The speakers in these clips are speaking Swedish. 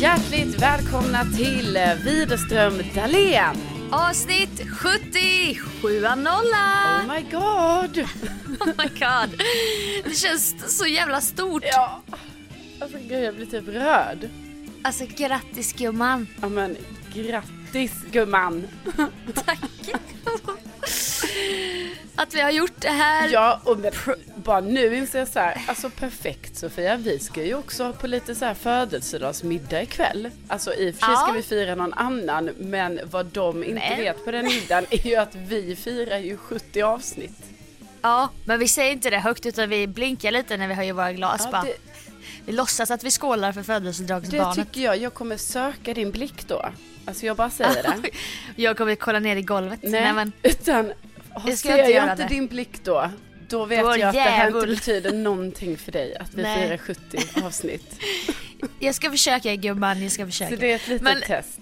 Hjärtligt välkomna till Widerström Dahlén. Avsnitt 77 av nolla. Oh my god. Oh my god. Det känns så jävla stort. Ja. Alltså gud jag blir typ rörd. Alltså grattis gumman. Ja men grattis gumman. Tack. Att vi har gjort det här. Ja och men, bara nu inser jag så här, alltså perfekt Sofia, vi ska ju också på lite så här födelsedagsmiddag ikväll. Alltså i och för sig Ja. ska vi fira någon annan, men vad de inte Men. vet på den middagen är ju att vi firar ju 70 avsnitt. Ja, men vi säger inte det högt utan vi blinkar lite när vi höjer våra glas Ja, bara. det, Vi låtsas att vi skålar för det födelsedagsbarnet. tycker jag, jag kommer söka din blick då. Alltså jag bara säger det. Jag kommer kolla ner i golvet. Nej, men utan Jag ska ser inte jag inte det. din blick då, då vet Då jag att det här inte betyder någonting för dig. Att vi Nej. firar 70 avsnitt. jag ska försöka gumman, jag ska Så försöka. det är ett litet Men- test.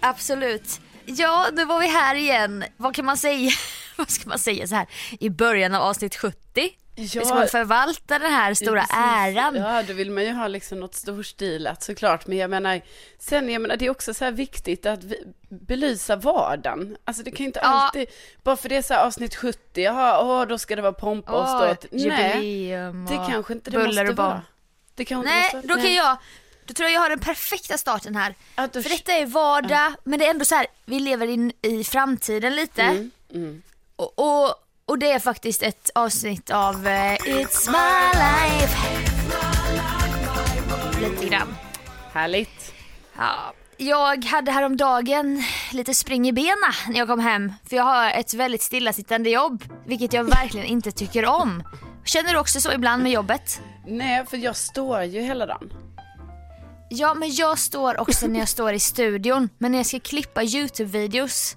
Absolut. Ja, nu var vi här igen. Vad kan man säga? Vad ska man säga så här i början av avsnitt 70? Ja, ska man förvalta den här stora precis. äran? Ja, då vill man ju ha liksom något storstilat såklart. Men jag menar, sen jag menar, det är också så här viktigt att vi, belysa vardagen. Alltså det kan ju inte Ja. alltid, bara för det är så här avsnitt 70, jaha, åh, då ska det vara pompa och ståt. Nej, det kanske inte det måste vara. Det kanske Nej, måste då kan jag, då tror jag jag har den perfekta starten här. Ja, då- För detta är vardag, men det är ändå så här, vi lever in i framtiden lite. Mm, mm. Och, och, och det är faktiskt ett avsnitt av eh, It's my life. Lite grann. Härligt. Ja, jag hade häromdagen lite spring i bena när jag kom hem. För jag har ett väldigt stillasittande jobb, vilket jag verkligen inte tycker om. Känner du också så ibland med jobbet? Nej, för jag står ju hela dagen. Ja, men jag står också när jag står i studion. Men när jag ska klippa YouTube-videos,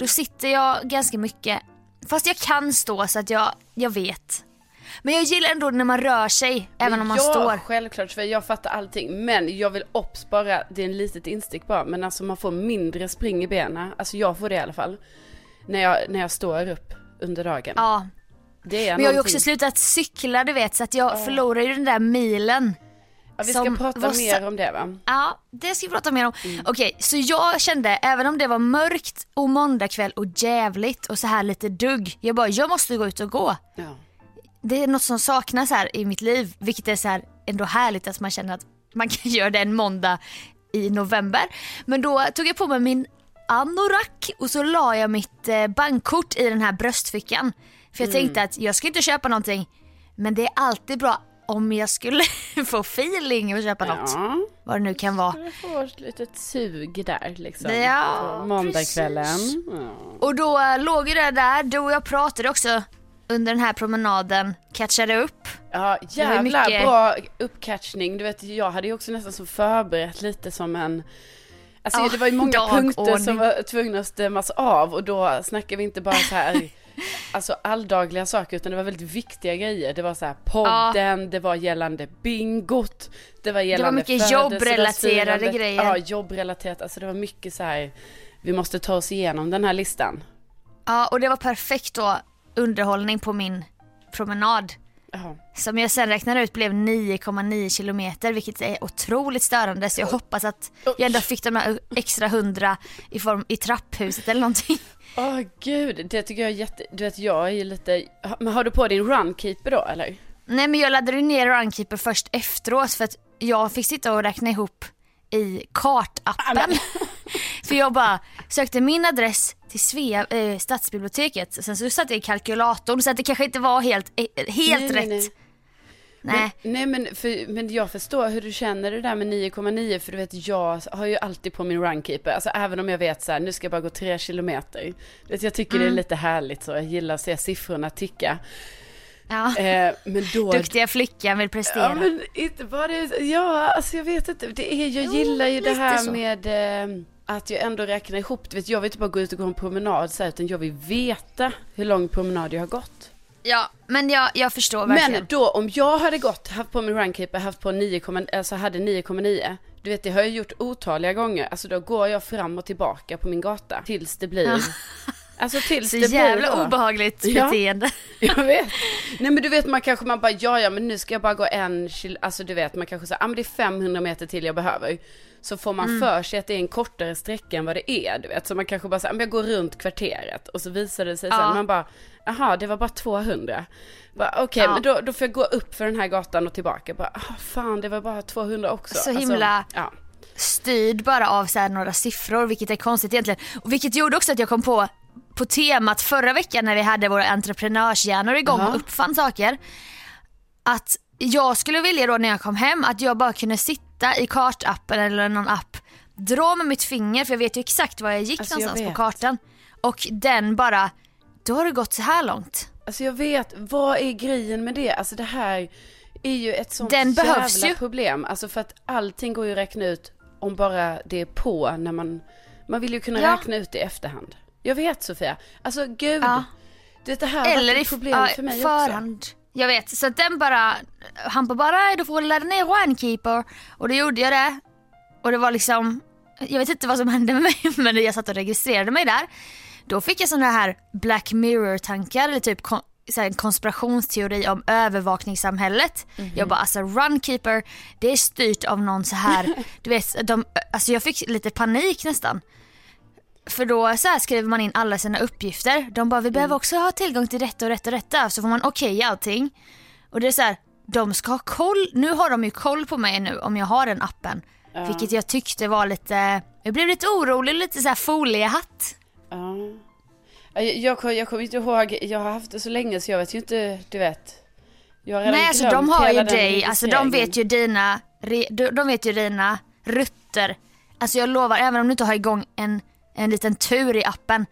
då sitter jag ganska mycket. Fast jag kan stå så att jag, jag vet. Men jag gillar ändå när man rör sig, även om man ja, står. självklart, för jag fattar allting. Men jag vill obs bara, det är en litet instick bara, men alltså man får mindre spring i benen. Alltså jag får det i alla fall. När jag, när jag står upp under dagen. Ja, Det är men jag har ju också slutat cykla du vet, så att jag förlorar ju den där milen. Ja, vi ska prata var mer om det va? Ja, det ska vi prata mer om. Mm. Okej, så jag kände, även om det var mörkt och måndagkväll och jävligt och så här lite dugg. Jag bara, jag måste gå ut och gå. Ja. Det är något som saknas här i mitt liv, vilket är så här ändå härligt att man känner att man kan göra det en måndag i november. Men då tog jag på mig min anorak och så la jag mitt eh, bankkort i den här bröstfickan. För jag tänkte att jag ska inte köpa någonting, men det är alltid bra om jag skulle få feeling och köpa något. Ja, Vad det nu kan vara. du får ett litet sug där liksom. Ja, på måndagskvällen. precis. Ja. Och då eh, låg ju det där, du och jag pratade också under den här promenaden, catchade upp. Ja, jävlar mycket- bra uppcatchning. Du vet, jag hade ju också nästan så förberett lite som en Alltså Ja, det var ju många punkter som var tvungna att stämmas av och då snackar vi inte bara så här Alltså alldagliga saker utan det var väldigt viktiga grejer. Det var så här podden, det var gällande bingot, det var gällande mycket födelsedagsfirandet. jobbrelaterade grejer. Ja, jobbrelaterat. Alltså det var mycket så här vi måste ta oss igenom den här listan. Ja, och det var perfekt då underhållning på min promenad. Som jag sen räknade ut blev 9,9 kilometer vilket är otroligt störande så jag hoppas att jag ändå fick de här extra hundra i form i trapphuset eller någonting. Åh gud, det tycker jag är jätte, du vet jag är lite, men har du på din runkeeper då eller? Nej men jag laddade ner Runkeeper först efteråt för att jag fick sitta och räkna ihop i kartappen. för jag bara sökte min adress till Svea, eh, stadsbiblioteket. Sen så satte jag i kalkylatorn så att det kanske inte var helt, eh, helt Nej, rätt. nej. Nej. Men, nej men, för, men jag förstår hur du känner det där med 9,9 för du vet jag har ju alltid på min runkeeper, alltså även om jag vet så här, nu ska jag bara gå tre kilometer. Du vet, jag tycker det är Mm. lite härligt så, jag gillar att se siffrorna ticka. Ja. Eh, men då... Duktiga flickan vill prestera. Ja men inte bara det, ja alltså jag vet inte, det är, jag gillar ju det lite här så. med eh, att jag ändå räknar ihop, du vet jag vill inte bara gå ut och gå en promenad så här, utan jag vill veta hur lång promenad jag har gått. Ja, men jag, jag förstår verkligen. Men då om jag hade gått, haft på min runkeeper, haft på 9, alltså hade 9,9. Du vet det har jag gjort otaliga gånger. Alltså då går jag fram och tillbaka på min gata tills det blir. Alltså tills Så det blir jävla då. obehagligt Ja. beteende. Jag vet. Nej men du vet man kanske man bara, ja ja men nu ska jag bara gå en kil, alltså du vet man kanske säger, ja men det är 500 meter till jag behöver. Så får man för sig att det är en kortare sträcka än vad det är, du vet. Så man kanske bara säger, men jag går runt kvarteret. Och så visar det sig Ja. sen, man bara, jaha det var bara 200. Bara, Okej Ja. men då, då får jag gå upp för den här gatan och tillbaka. Bara, ah, fan det var bara 200 också. Så Alltså, himla- ja. Styrd bara av så några siffror, vilket är konstigt egentligen. Och vilket gjorde också att jag kom på, på temat förra veckan när vi hade våra entreprenörshjärnor igång Ja. och uppfann saker. Att jag skulle vilja då när jag kom hem att jag bara kunde sitta i kartappen eller någon app, dra med mitt finger för jag vet ju exakt var jag gick Alltså, jag någonstans på vet. kartan. Och den bara, då har det gått så här långt. Alltså jag vet, vad är grejen med det? Alltså det här är ju ett sånt Den behövs jävla ju. problem. Alltså för att allting går ju att räkna ut om bara det är på när man, man vill ju kunna Ja. räkna ut det i efterhand. Jag vet Sofia, alltså gud. Ja. Det, här Eller varit i ett problem för mig förhand. också. Jag vet, så att den bara, han bara, bara du får ladda ner Winekeeper. Och då gjorde jag det. Och det var liksom, jag vet inte vad som hände med mig men jag satt och registrerade mig där. Då fick jag sådana här Black Mirror-tankar eller typ kon- en konspirationsteori om övervakningssamhället. Mhm. Jag bara alltså Runkeeper, det är styrt av någon så här, du vet, de, alltså jag fick lite panik nästan. För då så skriver man in alla sina uppgifter. De bara, vi behöver Mm. också ha tillgång till detta och detta och detta. Så får man okej allting. Och det är så här, de ska ha koll. Nu har de ju koll på mig nu om jag har den appen. Ja. Vilket jag tyckte var lite, jag blev lite orolig, lite så här foliehatt. Ja. Ja, Jag, jag, jag kommer inte ihåg, jag har haft det så länge så jag vet ju inte, du vet. Jag har redan Nej alltså de har ju dig, alltså de vet ju dina, de vet ju dina rutter. Alltså jag lovar, även om du inte har igång en, en liten tur i appen.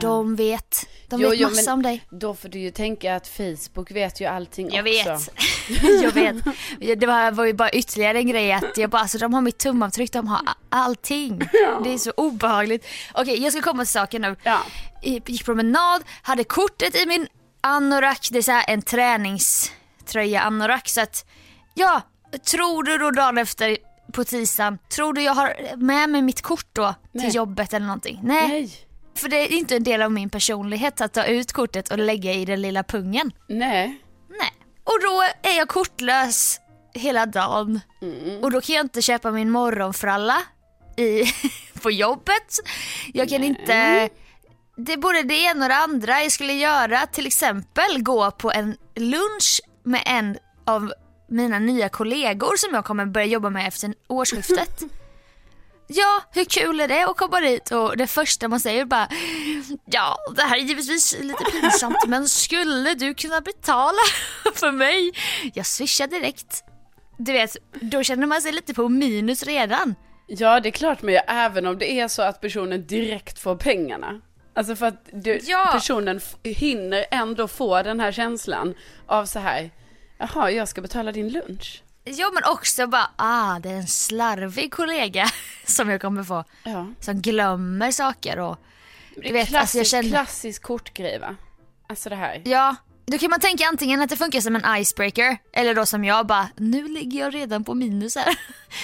De vet, de Jo, vet jo, massa om dig. Då får du ju tänka att Facebook vet ju allting Jag också. vet. jag vet. Det var, var ju bara ytterligare en grej att jag bara, alltså de har mitt tumavtryck, de har allting. Det är så obehagligt. Okej, jag ska komma till saken nu. Ja. Gick promenad, hade kortet i min anorak, det är så här en träningströja anorak. Så att, ja, tror du då dagen efter på tisdagen, tror du jag har med mig mitt kort då till Nej. jobbet eller någonting? Nej. Nej. För det är inte en del av min personlighet att ta ut kortet och lägga i den lilla pungen. Nej. Nej. Och då är jag kortlös hela dagen. Och då kan jag inte köpa min morgonfralla i, på jobbet. Jag kan inte... Det är både det ena och det andra jag skulle göra. Till exempel gå på en lunch med en av mina nya kollegor som jag kommer börja jobba med efter årsskiftet. Ja, hur kul är det att komma dit och det första man säger bara Ja, det här är givetvis lite pinsamt men skulle du kunna betala för mig? Jag swishar direkt. Du vet, då känner man sig lite på minus redan. Ja, det är klart men även om det är så att personen direkt får pengarna. Alltså för att du, Ja. personen hinner ändå få den här känslan av så här, jaha, jag ska betala din lunch. Ja men också bara, ah det är en slarvig kollega som jag kommer få. Ja. Som glömmer saker och du vet, klassisk, alltså jag känner, klassisk kortgrej va? Alltså det här. ja. Då kan man tänka antingen att det funkar som en icebreaker eller då som jag bara, nu ligger jag redan på minus här.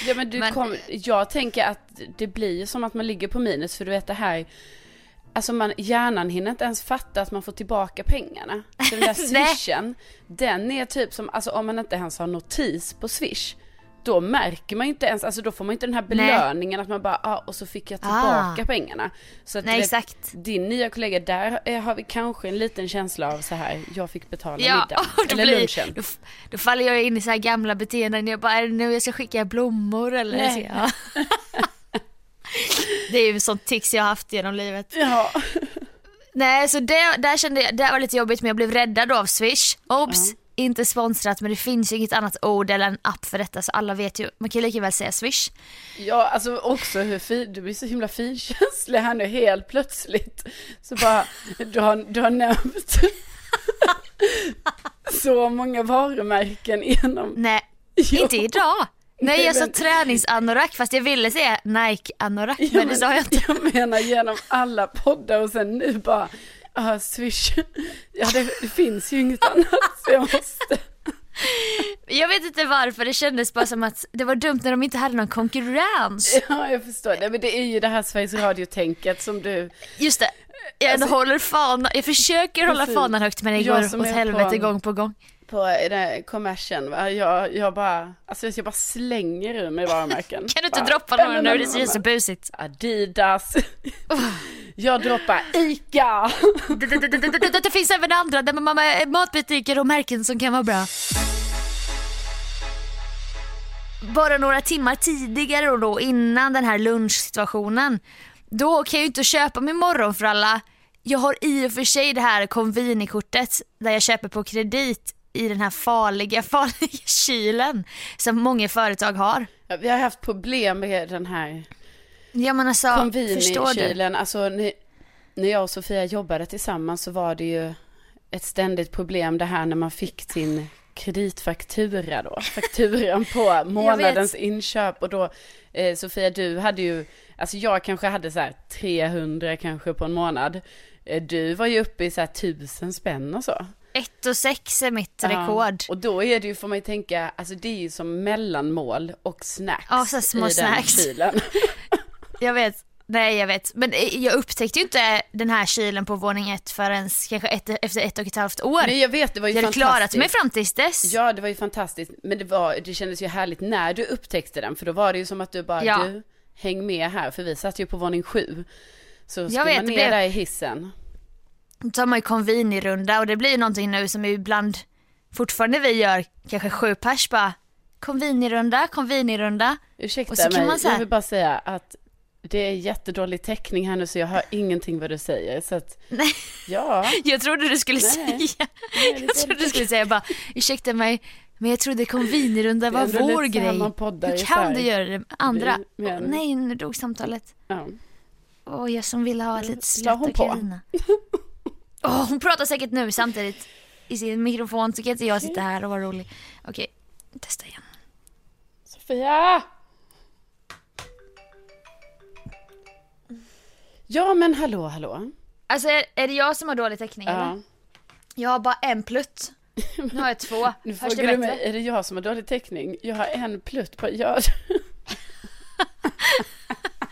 Ja men du Men- kom, jag tänker att det blir som att man ligger på minus för du vet det här Alltså man, hjärnan hinner inte ens fatta att man får tillbaka pengarna. Så den där Nej. swishen, den är typ som, alltså om man inte ens har notis på swish, då märker man ju inte ens, alltså då får man inte den här belöningen att man bara, ah, och så fick jag tillbaka Ah. pengarna. Så att Nej, du vet, exakt. din nya kollega, där har vi kanske en liten känsla av så här, jag fick betala Ja, middagen, eller blir, lunchen. då, då faller jag in i så här gamla beteenden. Jag bara, är det nu jag ska skicka blommor eller? Nej. Så, ja. det är ju sånt tics jag har haft genom livet. Ja. Nej, så det, där kände jag, det var lite jobbigt men jag blev räddad då av Swish. Obs! Inte sponsrat men det finns ju inget annat ord eller en app för detta så alla vet ju, man kan ju lika väl säga Swish. Ja, alltså också hur fin, du blir så himla finkänslig här nu helt plötsligt. Så bara, du har, du har nämnt så många varumärken genom, Nej, Jo. inte idag. Nej Nej, jag sa träningsanorak fast jag ville säga Nike-anorak Ja, men det sa jag inte. jag menar genom alla poddar och sen nu bara, ah, swish. Ja, det, det finns ju inget annat så jag måste. Jag vet inte varför, det kändes bara som att det var dumt när de inte hade någon konkurrens. Ja, jag förstår det, men det är ju det här Sveriges Radio-tänket som du, Just det, Jag Alltså- håller fanan, jag försöker hålla fanan högt men det går åt helvete på- gång på gång. På den här kommersen, va? Jag, jag bara, alltså jag bara slänger ur mig varumärken. Kan du inte Bara, droppa några nu? Det ser så busigt. Adidas. Jag droppar ICA. Det, finns även andra där man, man, matbutiker och märken som kan vara bra. Bara några timmar tidigare och då innan den här lunchsituationen. Då kan jag ju inte köpa min morgonfralla. Jag har i och för sig det här Convini-kortet där jag köper på kredit i den här farliga, farliga kylen som många företag har. Ja, Vi har haft problem med den här Ja men alltså? Convini-kylen. Alltså när, när jag och Sofia jobbade tillsammans så var det ju ett ständigt problem det här när man fick sin kreditfaktura då. Fakturan på månadens inköp och då eh, Sofia du hade ju, alltså jag kanske hade så här 300 kanske på en månad. Eh, du var ju uppe i så här tusen spänn och så. Ett och sex är mitt rekord. Och då är det ju, får man ju tänka, alltså det är ju som mellanmål och snacks Ja, så små i snacks. den kylen. Jag vet. Nej jag vet. Men eh, jag upptäckte ju inte den här kylen på våning ett förrän kanske ett, efter ett och ett halvt år. Nej jag vet, det var ju jag hade fantastiskt. klarat mig fram tills dess. Ja, det var ju fantastiskt. Men det, var, det kändes ju härligt när du upptäckte den. För då var det ju som att du bara, Ja. du, häng med här. För vi satt ju på våning sju. Så ska Jag vet, man ner blev- där i hissen. Då tar man ju Convini-runda och det blir ju någonting nu som ibland fortfarande vi gör, kanske sju pers bara Convini-runda, Convini-runda. Ursäkta Och så kan mig, man så här- jag vill bara säga att det är jättedålig täckning här nu så jag hör ingenting vad du säger. Så att, Nej. ja. Jag trodde du skulle Nej. säga, Nej, jag trodde du skulle säga bara ursäkta mig men jag trodde är var vår grej. poddar Hur kan du göra det med andra? Vi- men- Åh, nej, nu dog samtalet. ja. Åh, jag som ville ha ett litet skratt på? av Åh, hon pratar säkert nu samtidigt i sin mikrofon så kan inte jag sitta här och vara rolig. Okej, testa igen. Sofia! Ja men hallå hallå. Alltså är, är det jag som har dålig täckning eller? Ja. Jag har bara en plutt. Nu har jag två. Nu Hörs frågar det du bättre? mig, är det jag som har dålig täckning? Jag har en plutt på, ja.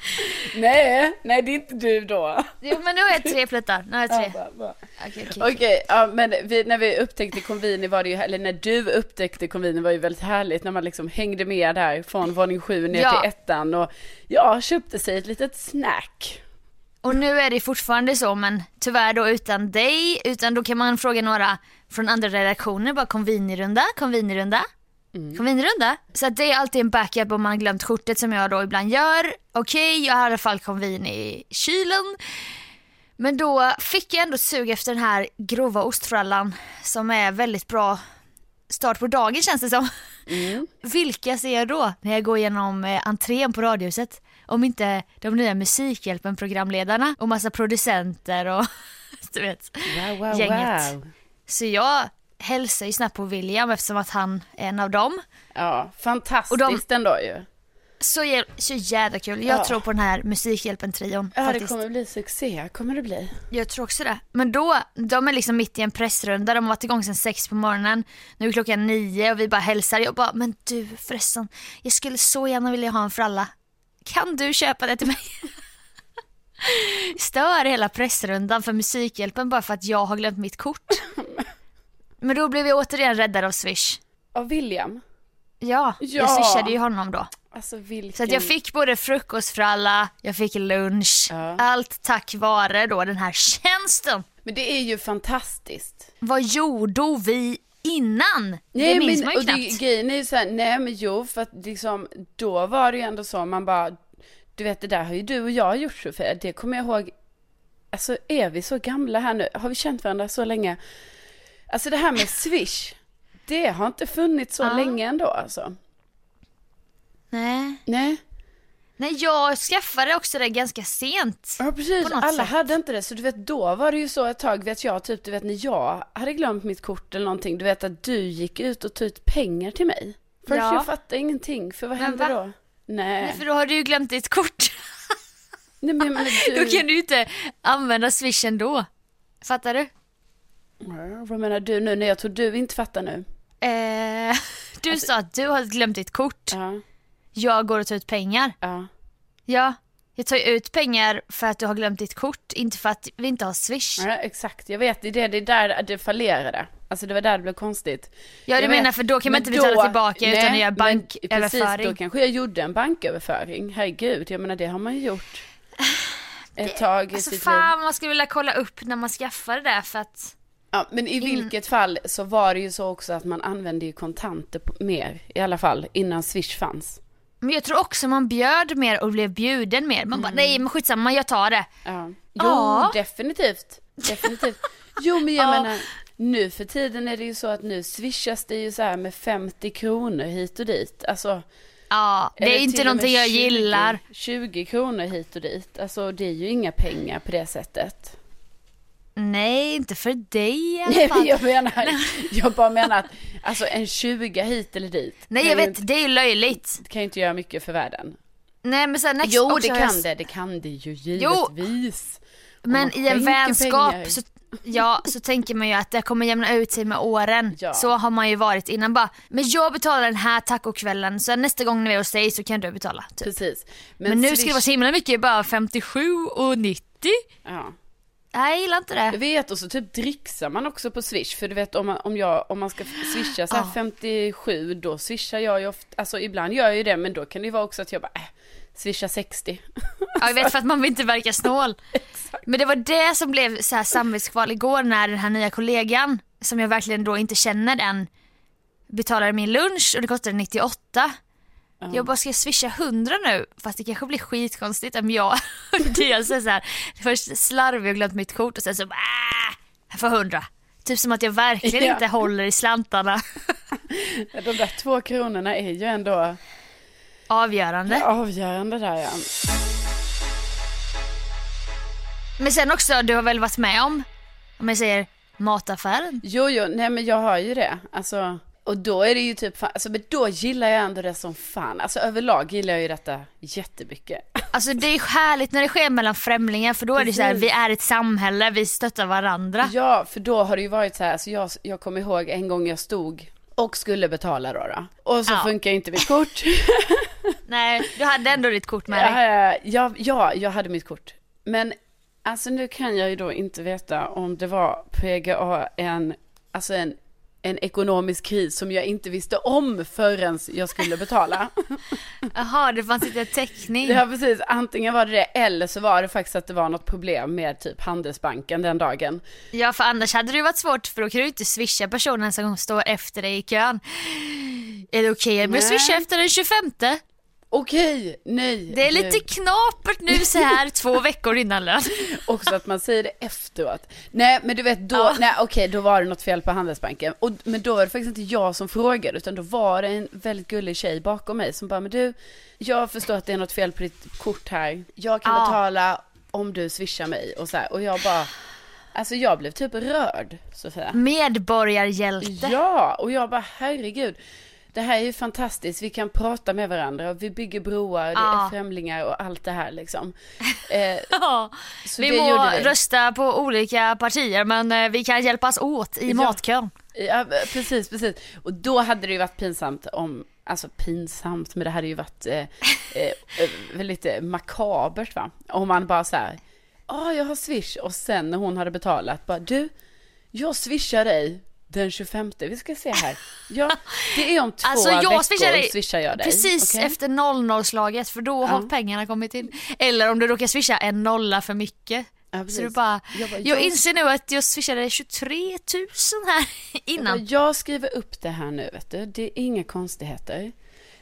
nej, nej det är inte du då. Jo men nu har jag tre pluttar. Nu har jag Ja, tre. bara- bara. Okej, okej. Okej, ja, men vi, när vi upptäckte Convini var det ju, eller när du upptäckte Convini var ju väldigt härligt när man liksom hängde med där från våning sju ner Ja. till ettan och ja, köpte sig ett litet snack. Och nu är det fortfarande så men tyvärr då utan dig. Utan då kan man fråga några från andra redaktioner. Bara Convini-runda, Convini-runda. Convini-runda. Så att det är alltid en backup om man har glömt kortet som jag då ibland gör. Okej, jag har i alla fall Convini i kylen. Men då fick jag ändå sug efter den här grova ostfrallan som är väldigt bra start på dagen känns det som. Vilka ser jag då när jag går igenom eh, entrén på Radiohuset? Om inte de nya Musikhjälpen-programledarna och massa producenter och du vet. Wow, wow, Gänget. wow. Så jag hälsar ju snabbt på William eftersom att han är en av dem. Ja, fantastiskt Och de- ändå ju. Så, jä- så jävla kul. Jag Ja. tror på den här Musikhjälpen-trion Ja, det faktiskt. kommer bli succé, kommer det bli. Jag tror också det. Men då, de är liksom mitt i en pressrunda, de har varit igång sedan sex på morgonen. Nu är klockan nio och vi bara hälsar. Jag bara, men du förresten, jag skulle så gärna vilja ha en fralla. Kan du köpa det till mig? Stör hela pressrundan för Musikhjälpen bara för att jag har glömt mitt kort. Men då blev jag återigen räddad av Swish. Av William. Ja, Ja. jag swishade ju honom då. Alltså vilken... Så att jag fick både frukostfralla, jag fick lunch. Ja. Allt tack vare då den här tjänsten. Men det är ju fantastiskt. Vad gjorde vi innan? det minns men, man ju och det, knappt. grejen är ju såhär, nej men jo, för att liksom, då var det ju ändå så, man bara, du vet det där har ju du och jag gjort Sofia, det kommer jag ihåg, alltså är vi så gamla här nu, har vi känt varandra så länge? Alltså det här med Swish, det har inte funnits så Ja. länge ändå alltså. Nej. Nej, Nej, jag skaffade också det ganska sent. ja precis, alla sätt. hade inte det, så du vet då var det ju så ett tag, vet jag, typ du vet när jag hade glömt mitt kort eller någonting, du vet att du gick ut och tog ut pengar till mig. Först Ja. jag fattade ingenting, för vad Men hände va? då? Nej. Nej, för då har du ju glömt ditt kort. Nej men, men du... Då kan du ju inte använda Swish ändå. Fattar du? Vad menar du nu när jag tror du inte fattar nu? Eh, du sa att du har glömt ditt kort. Ja, Jag går och tar ut pengar. ja. Ja, Jag tar ju ut pengar för att du har glömt ditt kort, inte för att vi inte har swish. Ja, exakt, jag vet, det är, det, det är där det fallerade. Alltså det var där det blev konstigt. Ja du Jag menar vet, för då kan man inte betala då- tillbaka utan att nej, göra men Precis, banköverföring. då kanske jag gjorde en banköverföring. Herregud, jag menar det har man ju gjort ett tag i Alltså sitt liv. fan man skulle vilja kolla upp när man skaffar det för att Ja, men i vilket fall så var det ju så också att man använde ju kontanter mer i alla fall innan Swish fanns. Men jag tror också man bjöd mer och blev bjuden mer. Man bara nej men skitsamma jag tar det. Ja. Jo, Ja. definitivt. Definitivt. Jo, men jag Ja. menar, nu för tiden är det ju så att nu swishas det ju så här med 50 kronor hit och dit. Alltså, Ja, det är inte någonting jag 20 gillar. 20 kronor hit och dit. Alltså, det är ju inga pengar på det sättet. Nej, inte för dig i alla Nej, men fall. jag menar, jag bara menar att alltså en 20 hit eller dit. Nej jag vet, Inte, det är löjligt. kan ju inte göra mycket för världen. Nej men sen next Jo, det jag kan s- det. Det kan det ju givetvis. Om Men i en vänskap pengar. så, ja, så tänker man ju att det kommer jämna ut sig med åren. Ja. Så har man ju varit innan bara, men jag betalar den här tacokvällen så nästa gång när vi är hos dig så kan du betala. Typ. Precis. Men, nu ska det Swish- vara så himla mycket, bara 57 och 90. Ja. Nej jag gillar inte Jag det. vet och så typ dricksar man också på swish. För du vet om man, om jag, om man ska swisha så här Ja. 57 då swishar jag ju ofta, alltså ibland gör jag ju det men då kan det ju vara också att jag bara äh, swisha 60. Ja, jag vet för att man vill inte verka snål. Men det var det som blev så här samvetskval igår när den här nya kollegan, som jag verkligen då inte känner än, betalade min lunch och det kostade 98. Jag bara, ska swisha 100 nu? Fast det kanske blir skitkonstigt om jag dels är så här, först slarvig och glömt mitt kort och sen så bara, äh, jag får 100. Typ som att jag verkligen Ja. inte håller i slantarna. De där två kronorna är ju ändå Avgörande. avgörande där ja. Men sen också, du har väl varit med om, om jag säger mataffären? Jo, jo, nej men jag har ju det. Alltså, och då är det ju typ, fan, alltså men då gillar jag ändå det som fan. Alltså överlag gillar jag ju detta jättemycket. Alltså det är härligt när det sker mellan främlingar för då är det så här, vi är ett samhälle, vi stöttar varandra. Ja, för då har det ju varit så här, alltså jag, jag kommer ihåg en gång jag stod och skulle betala då. då. Och så Ja. funkar inte mitt kort. Nej, du hade ändå ditt kort med dig. Ja, ja, ja, jag hade mitt kort. Men alltså nu kan jag ju då inte veta om det var PGA en, alltså en, en ekonomisk kris som jag inte visste om förrän jag skulle betala. Jaha, det fanns inte täckning. Ja precis, antingen var det det eller så var det faktiskt att det var något problem med typ Handelsbanken den dagen. Ja, för annars hade det ju varit svårt för då kan du inte swisha personen som står efter dig i kön. Är det okej om jag swishar efter den 25? Okej, nej. Det är lite knapert nu så här två veckor innan lön. Också att man säger det efteråt. Nej men du vet då, Ja. nej okej då var det något fel på Handelsbanken. Och, men då var det faktiskt inte jag som frågade utan då var det en väldigt gullig tjej bakom mig som bara, men du, jag förstår att det är något fel på ditt kort här. Jag kan Ja. betala om du swishar mig och så här. Och jag bara, alltså jag blev typ rörd Sofia. Medborgarhjälte. Ja, och jag bara herregud. Det här är ju fantastiskt, vi kan prata med varandra och vi bygger broar, det Ja. är främlingar och allt det här liksom. Eh, Ja, så vi må rösta på olika partier men eh, vi kan hjälpas åt i Ja. matkön. Ja, precis, precis. Och då hade det ju varit pinsamt om, alltså pinsamt, men det hade ju varit eh, eh, eh, väldigt makabert va. Om man bara så här, ja jag har swish och sen när hon hade betalat, bara du, jag swishar dig den 25, vi ska se här. Ja, det är om två Alltså jag veckor swishar dig swishar jag dig. precis okej? efter 00-slaget för då har Ja. pengarna kommit in. Eller om du råkar swisha en nolla för mycket. Ja, Så du bara, Jag bara, jag jag- inser nu att jag swishade 23 000 här Jag, innan. bara, jag skriver upp det här nu vet du, det är inga konstigheter.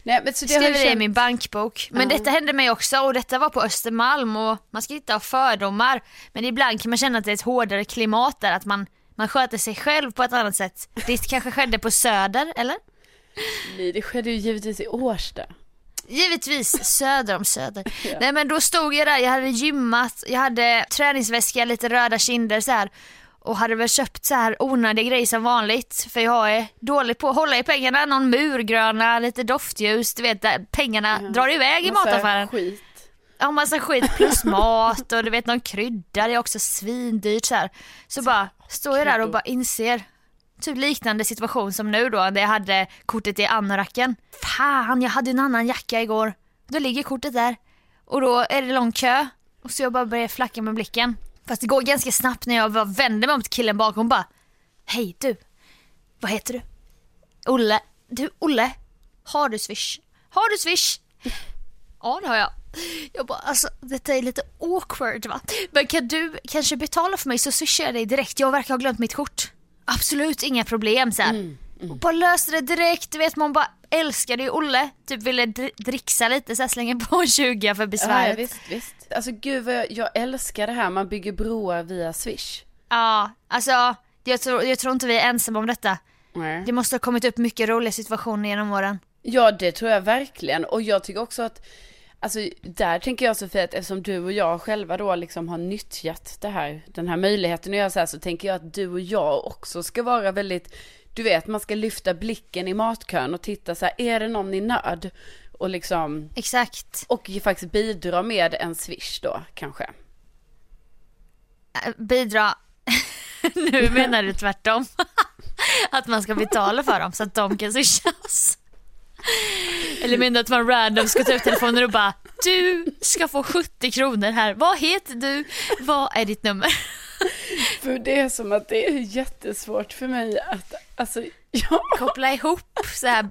Nej, men så det skriver det i känt- min bankbok. Men Ja. detta hände mig också och detta var på Östermalm och man ska inte ha fördomar. Men ibland kan man känna att det är ett hårdare klimat där, att man, man sköter sig själv på ett annat sätt. Det kanske skedde på Söder, eller? Nej, det skedde ju givetvis i Årsta. Givetvis söder om söder. Nej men då stod jag där, jag hade gymmat, jag hade träningsväska, lite röda kinder så här och hade väl köpt så här onödiga grejer som vanligt för jag är dålig på att hålla i pengarna, någon murgröna, lite doftljus, du vet där pengarna drar iväg i mataffären. skit. Ja massa skit plus mat och du vet någon krydda, det är också svindyrt så här. Så bara står jag där och bara inser Typ liknande situation som nu då, där jag hade kortet i anoraken. Fan, jag hade en annan jacka igår. Då ligger kortet där. och då är det lång kö. Och så jag bara börjar flacka med blicken. Fast det går ganska snabbt när jag bara vänder mig till killen bakom och bara Hej du, vad heter du? Olle. Du Olle, har du swish? Har du swish? Ja det har jag. Jag bara alltså detta är lite awkward va. Men kan du kanske betala för mig så swishar jag dig direkt. Jag verkar ha glömt mitt kort. Absolut inga problem så. Mm, Och bara löste det direkt. Du vet man bara älskade ju Olle. Typ ville dri- dricksa lite så här, slänga på en 20 för Ja, besväret. visst, visst. Alltså gud vad jag, jag älskar det här, man bygger broar via swish. Ja, alltså jag tror, jag tror inte vi är ensamma om detta. Nej. Det måste ha kommit upp mycket roliga situationer genom åren. Ja det tror jag verkligen och jag tycker också att Alltså där tänker jag Sofia att eftersom du och jag själva då liksom har nyttjat det här, den här möjligheten att göra så här så tänker jag att du och jag också ska vara väldigt Du vet man ska lyfta blicken i matkön och titta så här, är det någon i nöd? Och liksom Exakt. Och faktiskt bidra med en swish då kanske Äh, Bidra. nu menar du tvärtom. att man ska betala för dem så att de kan swisha oss. Eller menar att man random ska ta ut telefonen och bara du ska få 70 kronor här. Vad heter du? Vad är ditt nummer? För det är som att det är jättesvårt för mig att, alltså ja Koppla ihop så här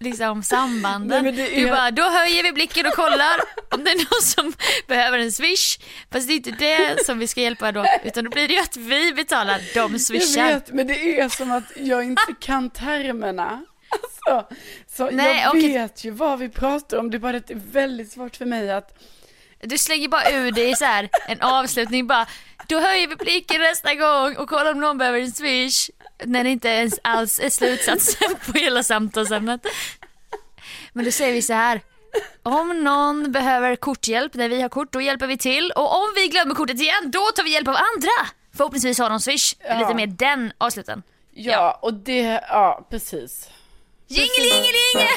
liksom sambanden. Nej, är- Du bara, då höjer vi blicken och kollar om det är någon som behöver en swish. Fast det är inte det som vi ska hjälpa då, utan då blir det ju att vi betalar, de Jag swishar. vet, men det är som att jag inte kan termerna. Alltså, så Nej, jag och- vet ju vad vi pratar om, det är bara det är väldigt svårt för mig att Du slänger bara ur dig så här en avslutning bara, då höjer vi blicken nästa gång och kollar om någon behöver en swish. När det inte ens alls är slutsatsen på hela samtalsämnet. Men då säger vi så här. Om någon behöver korthjälp när vi har kort, då hjälper vi till. Och om vi glömmer kortet igen, då tar vi hjälp av andra. Förhoppningsvis har de swish. Ja. Lite mer den avsluten. Ja, och det, ja precis. Jingelingelinge!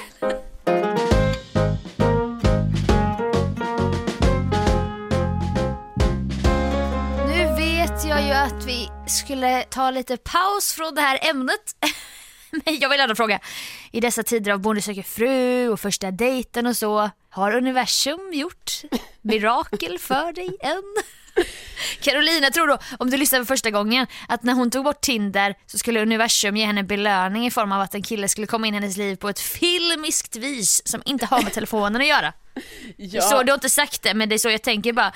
Nu vet jag ju att vi skulle ta lite paus från det här ämnet. Men jag vill ändå fråga, i dessa tider av Bonde söker fru och första dejten och så, har universum gjort mirakel för dig än? Carolina tror då, om du lyssnar för första gången, att när hon tog bort Tinder så skulle universum ge henne belöning i form av att en kille skulle komma in i hennes liv på ett filmiskt vis som inte har med telefonen att göra. Ja, Så du har inte sagt det men det är så jag tänker bara.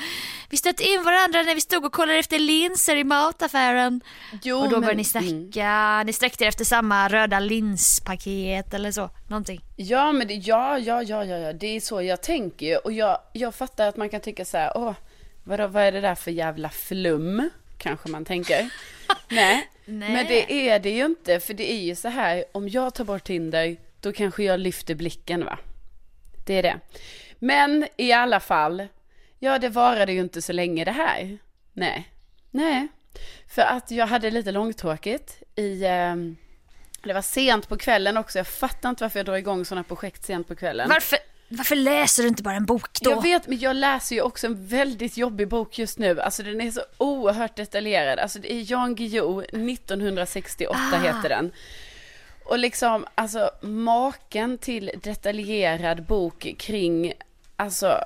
Vi stötte in varandra när vi stod och kollade efter linser i mataffären. jo, och då men- började ni mm. snacka, ni sträckte er efter samma röda linspaket eller så. Någonting. Ja, men det, ja, ja, ja, ja, ja, det är så jag tänker. Och jag, jag fattar att man kan tycka så här, åh, vadå, vad är det där för jävla flum? Kanske man tänker. Nej, Nej. men det är det ju inte, för det är ju så här, om jag tar bort Tinder, då kanske jag lyfter blicken va? Det är det. Men i alla fall, ja det varade ju inte så länge det här. Nej, nej. För att jag hade lite långtråkigt i, ehm, det var sent på kvällen också, jag fattar inte varför jag drar igång sådana projekt sent på kvällen. Varför, varför läser du inte bara en bok då? Jag vet, men jag läser ju också en väldigt jobbig bok just nu. Alltså den är så oerhört detaljerad. Alltså det är Jan Guillou, 1968 Ah. heter den. Och liksom, alltså maken till detaljerad bok kring, alltså,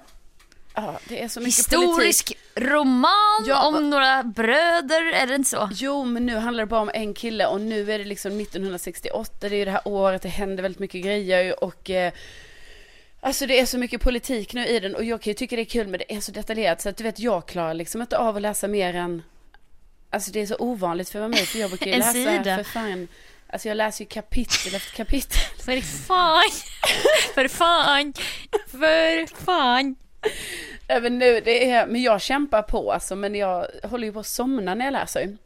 ja, det är så mycket politik. Historisk roman Ja, om några bröder, är det inte så? Jo, men nu handlar det bara om en kille och nu är det liksom 1968, det är ju det här året, det händer väldigt mycket grejer och eh, Alltså det är så mycket politik nu i den och jag kan ju tycka det är kul men det är så detaljerat så att du vet jag klarar liksom inte av att läsa mer än Alltså det är så ovanligt för mig för jag brukar ju läsa sida. för fan. Alltså jag läser ju kapitel efter kapitel. För fan, för fan, för fan. Även nu, det är, men jag kämpar på alltså men jag håller ju på att somna när jag läser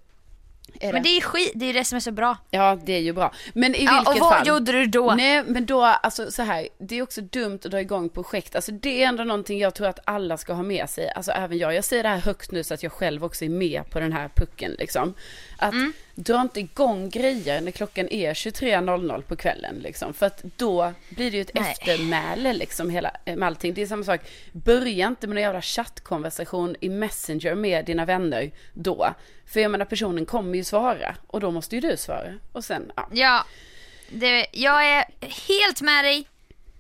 är Men det är skit, det är det som är så bra. Ja det är ju bra Men i Ja, vilket och vad fall gjorde du då? Nej men då, alltså så här, det är också dumt att dra igång projekt. Alltså det är ändå någonting jag tror att alla ska ha med sig. Alltså även jag. Jag säger det här högt nu så att jag själv också är med på den här pucken liksom. Att Mm. dra inte igång grejer när klockan är 23.00 på kvällen liksom. För att då blir det ju ett Nej. eftermäle liksom hela, med allting. Det är samma sak. Börja inte med en jävla chattkonversation i Messenger med dina vänner då. För jag menar personen kommer ju svara och då måste ju du svara. Och sen, ja. Ja, det, jag är helt med dig.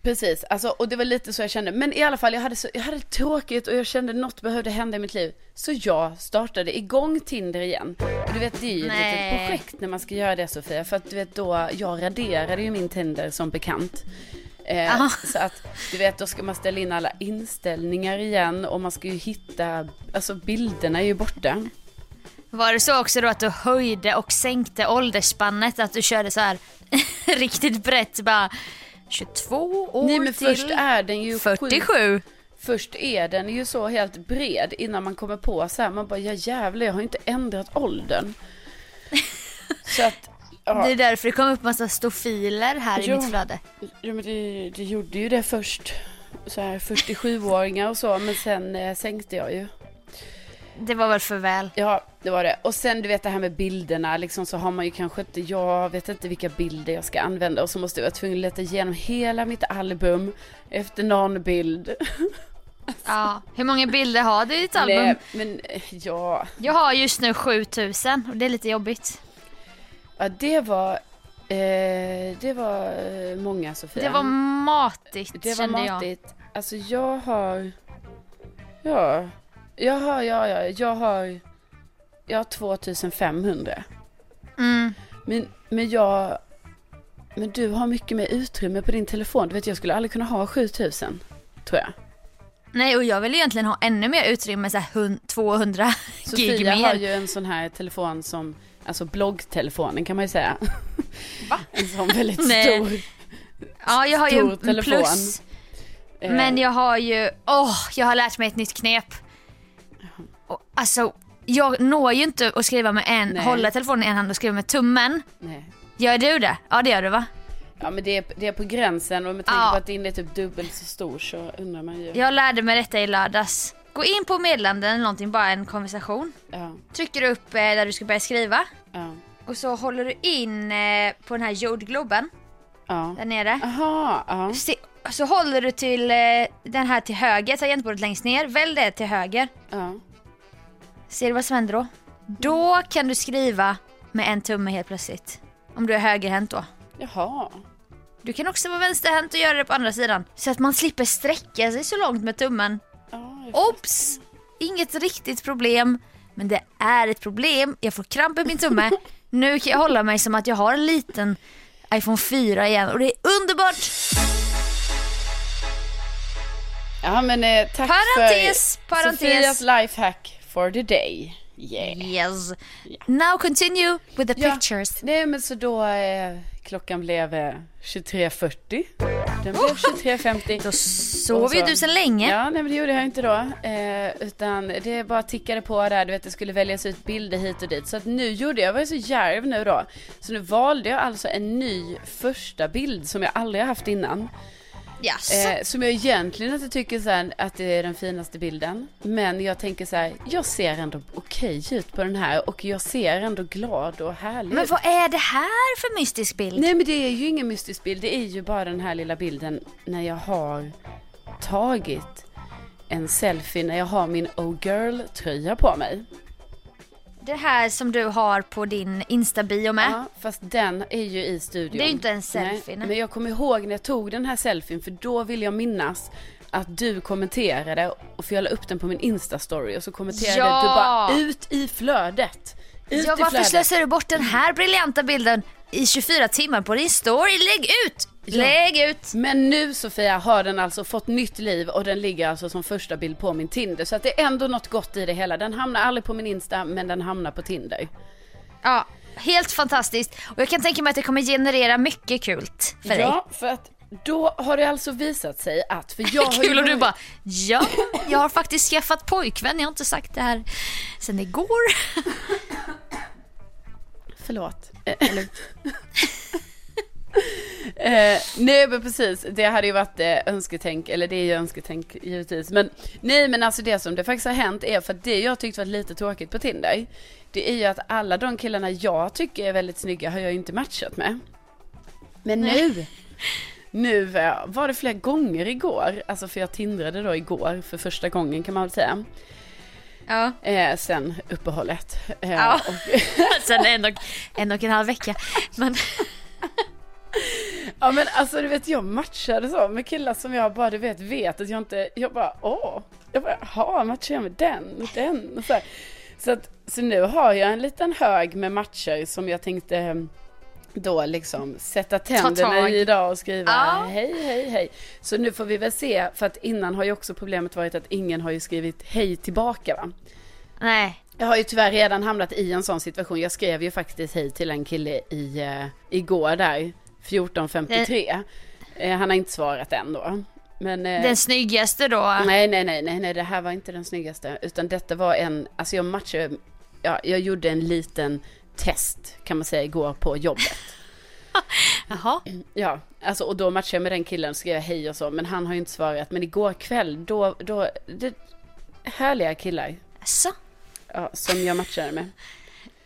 Precis, alltså, och det var lite så jag kände. Men i alla fall, jag hade, så, jag hade tråkigt och jag kände något behövde hända i mitt liv. Så jag startade igång Tinder igen. Och du vet, det är ju ett litet projekt när man ska göra det Sofia. För att du vet då, jag raderade ju min Tinder som bekant. Eh, så att du vet, då ska man ställa in alla inställningar igen och man ska ju hitta, alltså bilderna är ju borta. Var det så också då att du höjde och sänkte åldersspannet? Att du körde så här riktigt brett bara 22 år Nej, men till först är den ju 47. Sju, först är den ju så helt bred innan man kommer på så här, man bara ja jävlar jag har inte ändrat åldern. så att, ja. Det är därför det kom upp massa stofiler här Jo. i mitt flöde. Ja men det, det gjorde ju det först. Så här 47-åringar och så men sen eh, sänkte jag ju. Det var väl för väl. Ja det var det. Och sen du vet det här med bilderna liksom så har man ju kanske inte, jag vet inte vilka bilder jag ska använda och så måste jag vara tvungen att leta igenom hela mitt album efter någon bild. Ja. Hur många bilder har du i ditt album? Nej, men eh, ja, Jag har just nu 7000 och det är lite jobbigt. ja det var, eh, det var eh, många Sofia. Det var matigt Det var kände jag. matigt. Alltså jag har, ja, jag har, ja, ja, jag har, jag har 2500. Mm. Men, men jag, men du har mycket mer utrymme på din telefon. Du vet jag skulle aldrig kunna ha 7000, tror jag. Nej och jag vill egentligen ha ännu mer utrymme, så här hun- 200 gig Sofia har mer. ju en sån här telefon som, alltså bloggtelefonen kan man ju säga. Va? En sån väldigt stor. Ja jag har ju en telefon. plus. eh, Men jag har ju, åh, jag har lärt mig ett nytt knep. Och, alltså, jag når ju inte att skriva med en, Nej. hålla telefonen i en hand och skriva med tummen. Nej. Gör du det? Ja det gör du va? Ja men det är, det är på gränsen och med tanke Ja. på att din är typ dubbelt så stor så undrar man ju. Jag lärde mig detta i lördags. Gå in på meddelanden eller någonting, bara en konversation. Ja, Trycker du upp eh, där du ska börja skriva. ja, Och så håller du in eh, på den här jordgloben ja. där nere. Aha, ja. Se, så håller du till eh, den här till höger, tangentbordet längst ner. Välj det till höger. ja. Ser du vad som händer då? Då kan du skriva med en tumme helt plötsligt. Om du är högerhänt då. Jaha. Du kan också vara vänsterhänt och göra det på andra sidan. Så att man slipper sträcka sig så långt med tummen. Jag Ops! Inget riktigt problem. Men det är ett problem. Jag får kramp i min tumme. Nu kan jag hålla mig som att jag har en liten iPhone 4 igen och det är underbart! Ja men eh, tack Parentes, för parentes. Sofias lifehack for the day. Yeah. Yes. Now continue with the Ja. pictures. Nej men så då eh, klockan blev eh, 23.40. Den blev 23.50. Då sov ju du så länge. Ja, nej men det gjorde jag inte då. Eh, utan det bara tickade på där, du vet det skulle väljas ut bilder hit och dit. Så att nu gjorde jag, jag var ju så djärv nu då. Så nu valde jag alltså en ny första bild som jag aldrig har haft innan. Yes. Eh, som jag egentligen inte tycker så här, att det är den finaste bilden. Men jag tänker så här, jag ser ändå okej ut på den här och jag ser ändå glad och härlig Men ut. vad är det här för mystisk bild? Nej men det är ju ingen mystisk bild, det är ju bara den här lilla bilden när jag har tagit en selfie när jag har min Oh Girl tröja på mig. Det här som du har på din Insta-bio med. Ja, fast den är ju i studion. Det är ju inte en selfie, nej. Men jag kommer ihåg när jag tog den här selfien för då vill jag minnas att du kommenterade och för jag la upp den på min Insta-story och så kommenterade Ja! du bara ut i flödet. Ut Ja, varför slösar du bort den här briljanta bilden i 24 timmar på din story? Lägg ut! Lägg ut! Men nu Sofia har den alltså fått nytt liv och den ligger alltså som första bild på min Tinder. Så att det är ändå något gott i det hela. Den hamnar aldrig på min Insta men den hamnar på Tinder. Ja, helt fantastiskt. Och jag kan tänka mig att det kommer generera mycket kul för dig. Ja, för att då har det alltså visat sig att, för jag har ju Kul och du bara ja, jag har faktiskt skaffat pojkvän, jag har inte sagt det här sen igår. Förlåt. Eh, eh, nej men precis, det hade ju varit eh, önsketänk, eller det är ju önsketänk givetvis. Men nej men alltså det som det faktiskt har hänt är för det jag tyckte var lite tråkigt på Tinder. Det är ju att alla de killarna jag tycker är väldigt snygga har jag ju inte matchat med. Men nu, nu eh, var det flera gånger igår, alltså för jag tindrade då igår för första gången kan man väl säga. Ja, Eh, sen uppehållet. Eh, Ja. och, sen en och, en och en halv vecka. Men Ja men alltså du vet jag matchade så med killar som jag bara du vet vet att jag inte, jag bara åh, jag bara jaha matchar jag med den den och så här. Så, att, så nu har jag en liten hög med matcher som jag tänkte då liksom sätta tänderna i idag och skriva ja. hej hej hej. Så nu får vi väl se, för att innan har ju också problemet varit att ingen har ju skrivit hej tillbaka va. Nej. Jag har ju tyvärr redan hamnat i en sån situation. Jag skrev ju faktiskt hej till en kille i, uh, igår där, 14.53. Uh, han har inte svarat än då. Men, uh, den snyggaste då? Nej, nej, nej, nej, nej, det här var inte den snyggaste. Utan detta var en, alltså jag matchade, ja, jag gjorde en liten test kan man säga igår på jobbet. Jaha. Ja, alltså och då matchade jag med den killen och skrev hej och så. Men han har ju inte svarat. Men igår kväll, då, då, det, härliga killar. Asså? Ja, som jag matchade med.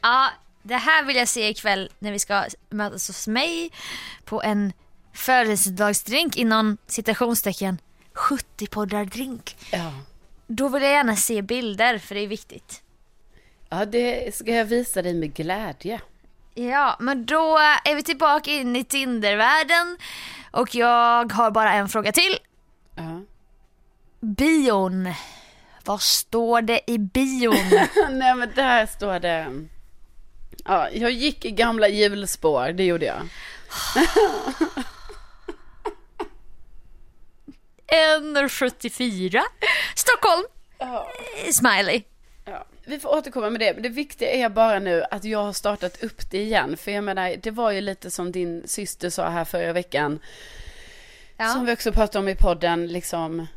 Ja, det här vill jag se ikväll när vi ska mötas hos mig på en födelsedagsdrink inom citationstecken 70 poddar drink. Ja. Då vill jag gärna se bilder för det är viktigt. Ja, det ska jag visa dig med glädje. Ja, men då är vi tillbaka in i Tindervärlden och jag har bara en fråga till. Ja. Bion. Vad står det i bion? Nej men där står det. Ja, jag gick i gamla hjulspår, det gjorde jag. En 74 Stockholm. Ja. Smiley. Ja, vi får återkomma med det. Men det viktiga är bara nu att jag har startat upp det igen. För jag menar, det var ju lite som din syster sa här förra veckan. Ja. Som vi också pratade om i podden, liksom.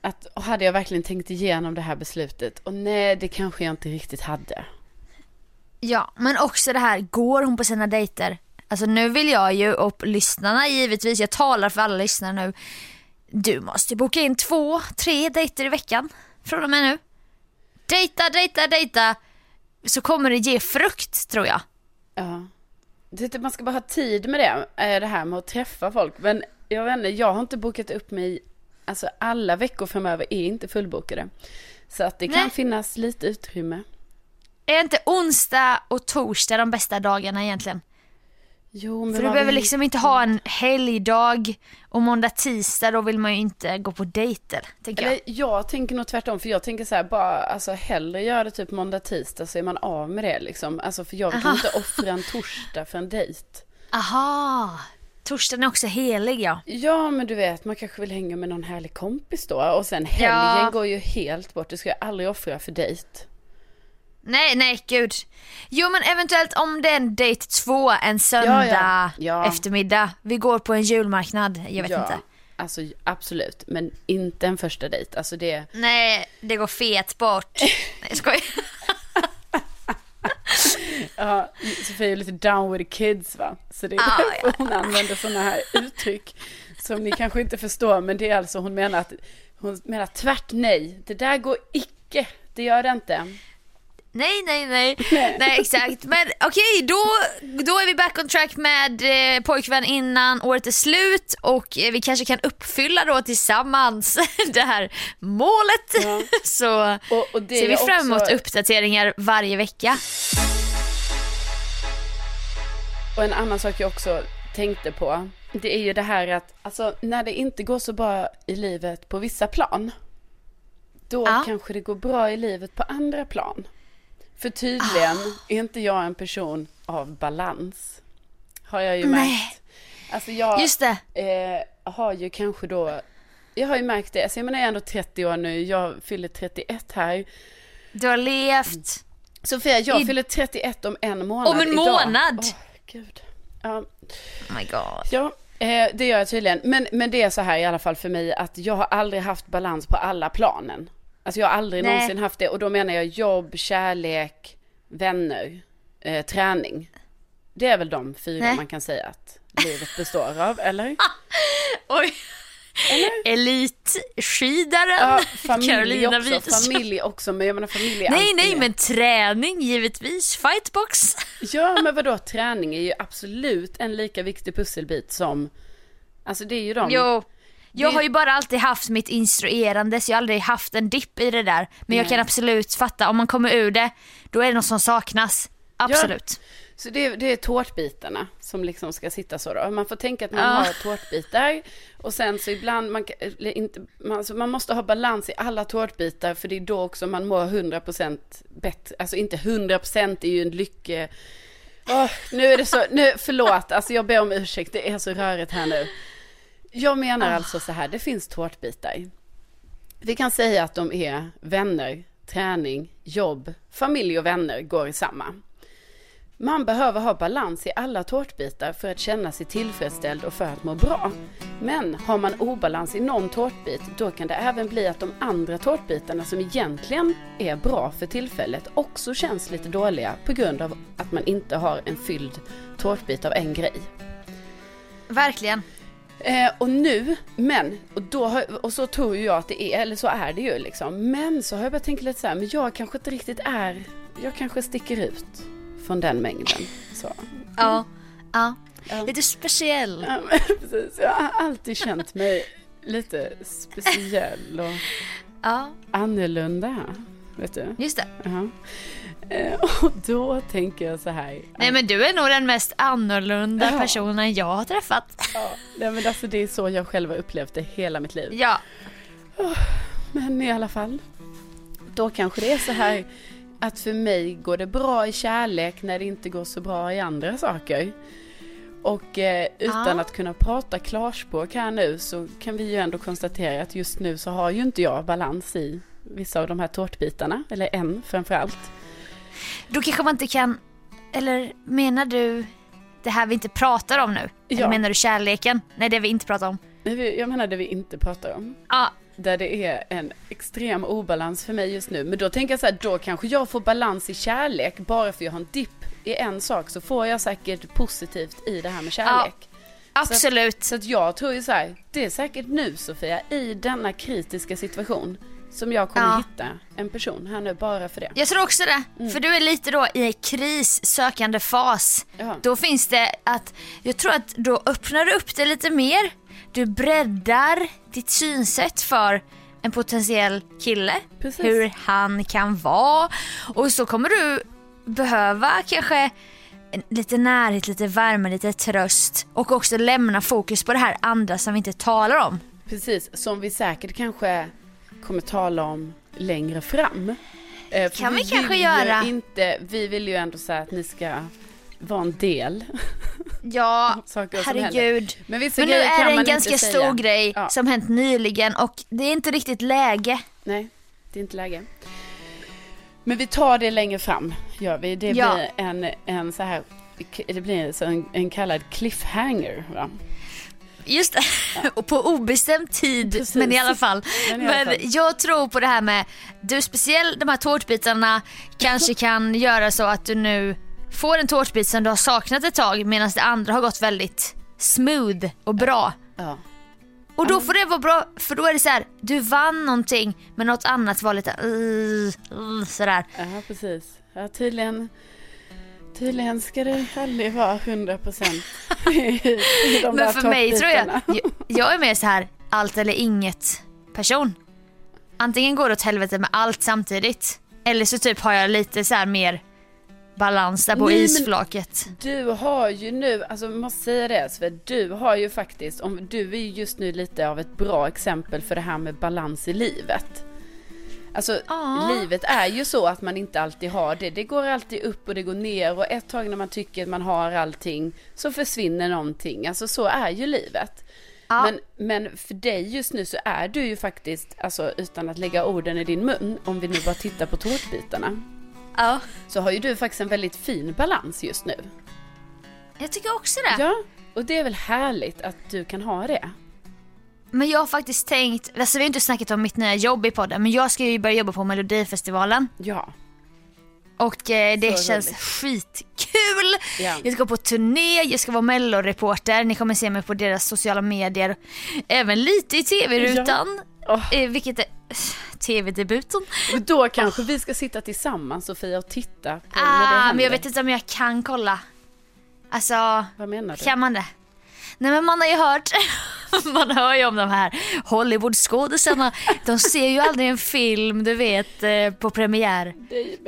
Att hade jag verkligen tänkt igenom det här beslutet? Och nej, det kanske jag inte riktigt hade. Ja, men också det här, går hon på sina dejter? Alltså nu vill jag ju, och lyssnarna givetvis, jag talar för alla lyssnare nu. Du måste boka in två, tre dejter i veckan från och med nu. Dejta, dejta, dejta. Så kommer det ge frukt tror jag. Ja. Det, man ska bara ha tid med det, eh, det här med att träffa folk. Men jag vet inte, jag har inte bokat upp mig, alltså alla veckor framöver är inte fullbokade. Så att det kan Nej. finnas lite utrymme. Är inte onsdag och torsdag de bästa dagarna egentligen? Jo, För du behöver liksom inte ha en helgdag och måndag, tisdag då vill man ju inte gå på dejter. Tänker jag. Eller, jag tänker nog tvärtom för jag tänker så här bara alltså hellre göra det typ måndag, tisdag så är man av med det liksom. Alltså för jag kan inte offra en torsdag för en dejt. Aha, torsdagen är också helig ja. Ja men du vet man kanske vill hänga med någon härlig kompis då och sen helgen ja. går ju helt bort. Det ska jag aldrig offra för dejt. Nej, nej, gud. Jo men eventuellt om det är en date två en söndag ja, ja. Ja. eftermiddag. Vi går på en julmarknad, jag vet inte. Alltså absolut, men inte en första dejt. Alltså det... Nej, det går fet bort. nej jag skojar. ja, Sofia är lite down with the kids va. Så det är ah, därför hon använder sådana här uttryck. Som ni kanske inte förstår, men det är alltså hon menar att hon menar tvärt nej. Det där går icke, det gör det inte. Nej, nej, nej. nej exakt. Men okej, okay, då, då är vi back on track med eh, pojkvän innan året är slut och eh, vi kanske kan uppfylla då tillsammans det här målet. Ja. Så och, och ser vi fram emot också... uppdateringar varje vecka. Och en annan sak jag också tänkte på, det är ju det här att alltså, när det inte går så bra i livet på vissa plan, då ja. kanske det går bra i livet på andra plan. För tydligen ah. är inte jag en person av balans. Har jag ju Nej. märkt. Alltså jag Just det. Eh, har ju kanske då, jag har ju märkt det, alltså jag menar jag är ändå 30 år nu, jag fyller 31 här. Du har levt. Sofia, jag I... fyller 31 om en månad Om en idag. månad? Oh, gud. Ja. Oh my god. Ja, eh, det gör jag tydligen. Men, men det är så här i alla fall för mig att jag har aldrig haft balans på alla planen. Alltså jag har aldrig Nej. någonsin haft det och då menar jag jobb, kärlek, vänner, eh, träning. Det är väl de fyra Nej. man kan säga att livet består av, eller? Oj. Eller? Elitskidaren ja, familj Carolina också, Widerström. familj också, men jag menar familj är Nej, nej, med. men träning givetvis, fightbox. Ja, men vadå, träning är ju absolut en lika viktig pusselbit som, alltså det är ju de. Jo, jag har ju bara alltid haft mitt instruerande så jag har aldrig haft en dipp i det där. Men jag kan absolut fatta, om man kommer ur det, då är det något som saknas. absolut. Ja. Så det, det är tårtbitarna som liksom ska sitta så då. Man får tänka att man Ja. har tårtbitar och sen så ibland, man, inte, man, alltså man måste ha balans i alla tårtbitar för det är då också man mår 100% bättre. Alltså inte 100% är ju en lycke. Åh, nu är det så, nu, förlåt, alltså jag ber om ursäkt, det är så rörigt här nu. Jag menar alltså så här, det finns tårtbitar. Vi kan säga att de är vänner, träning, jobb, familj och vänner går i samma. Man behöver ha balans i alla tårtbitar för att känna sig tillfredsställd och för att må bra. Men har man obalans i någon tårtbit, då kan det även bli att de andra tårtbitarna som egentligen är bra för tillfället också känns lite dåliga på grund av att man inte har en fylld tårtbit av en grej. Verkligen. Eh, och nu, men, och, då har, och så tror jag att det är, eller så är det ju liksom. Men så har jag börjat tänka lite så här, men jag kanske inte riktigt är, jag kanske sticker ut från den mängden. Så. Ja. ja. Ja. Lite speciell. Ja, precis. Jag har alltid känt mig lite speciell och Ja, annorlunda. Vet du? just det. Ja. Eh, Och då tänker jag så här. Nej men du är nog den mest annorlunda Ja. personen jag har träffat. Ja, nej, men alltså det är så jag själv har upplevt det hela mitt liv. Ja. Men i alla fall. Då kanske det är så här att för mig går det bra i kärlek när det inte går så bra i andra saker. Och eh, utan Ja. att kunna prata klarspråk här nu så kan vi ju ändå konstatera att just nu så har ju inte jag balans i vissa av de här tårtbitarna, eller en framförallt. Då kanske man inte kan, eller menar du det här vi inte pratar om nu? Ja. Eller menar du kärleken? Nej det vi inte pratar om. Jag menar det vi inte pratar om. Ja, Där det är en extrem obalans för mig just nu. Men då tänker jag så här, då kanske jag får balans i kärlek. Bara för jag har en dipp i en sak så får jag säkert positivt i det här med kärlek. absolut. Så att jag tror ju så här, det är säkert nu Sofia, i denna kritiska situation som jag kommer Ja. hitta en person här nu bara för det. Jag tror också det. Mm. För du är lite då i krissökande fas. Ja. Då finns det att, jag tror att då öppnar du upp det lite mer. Du breddar ditt synsätt för en potentiell kille. Precis. Hur han kan vara. Och så kommer du behöva kanske lite närhet, lite värme, lite tröst. Och också lämna fokus på det här andra som vi inte talar om. Precis, som vi säkert kanske kommer tala om längre fram. Eh, Kan vi kanske vill ju göra. Inte, vi vill ju ändå säga att ni ska vara en del. Ja, herregud. Men Men nu är det en ganska stor säga. grej Ja. som hänt nyligen och det är inte riktigt läge. Nej, det är inte läge. Men vi tar det längre fram, gör vi. Det Ja. blir en, en så här, det blir så en, en kallad cliffhanger. Va? Just och på obestämd tid Precis. men i alla fall. Men alla Men fall. jag tror på det här med, du speciellt de här tårtbitarna kanske kan göra så att du nu får en tårtbit som du har saknat ett tag medan det andra har gått väldigt smooth och bra. Ja. Och då får det vara bra för då är det så här, du vann någonting men något annat var lite uh, uh, sådär. ja, precis. Ja, tydligen, tydligen ska det aldrig vara 100 procent i de Men där för mig tror jag, jag, är mer så här allt eller inget person. Antingen går det åt helvete med allt samtidigt. Eller så typ har jag lite så här mer balans där på Nej, men- isflaket. Du har ju nu, alltså jag måste säga det, för du har ju faktiskt, om, du är ju just nu lite av ett bra exempel för det här med balans i livet. Alltså Ja. livet är ju så att man inte alltid har det. Det går alltid upp och det går ner och ett tag när man tycker att man har allting så försvinner någonting. Alltså så är ju livet. Men, men för dig just nu så är du ju faktiskt, alltså utan att lägga orden i din mun, om vi nu bara tittar på tårtbitarna, Ja. så har ju du faktiskt en väldigt fin balans just nu. Jag tycker också det. Ja, och det är väl härligt att du kan ha det. Men jag har faktiskt tänkt, alltså vi har inte snackat om mitt nya jobb i podden men jag ska ju börja jobba på melodifestivalen. Ja. Och eh, det Så känns roligt. skitkul! Ja. Jag ska gå på turné, jag ska vara melloreporter, ni kommer se mig på deras sociala medier. Även lite i tv-rutan. Åh. Eh, vilket är tv-debuten. Och då kanske vi ska sitta tillsammans Sofia och titta på när det Ah, händer. men jag vet inte om jag kan kolla. Alltså, Vad menar du? kan man det? Nej men man har ju hört Man hör ju om de här Hollywoodskådisarna. De ser ju aldrig en film, du vet, eh, på premiär.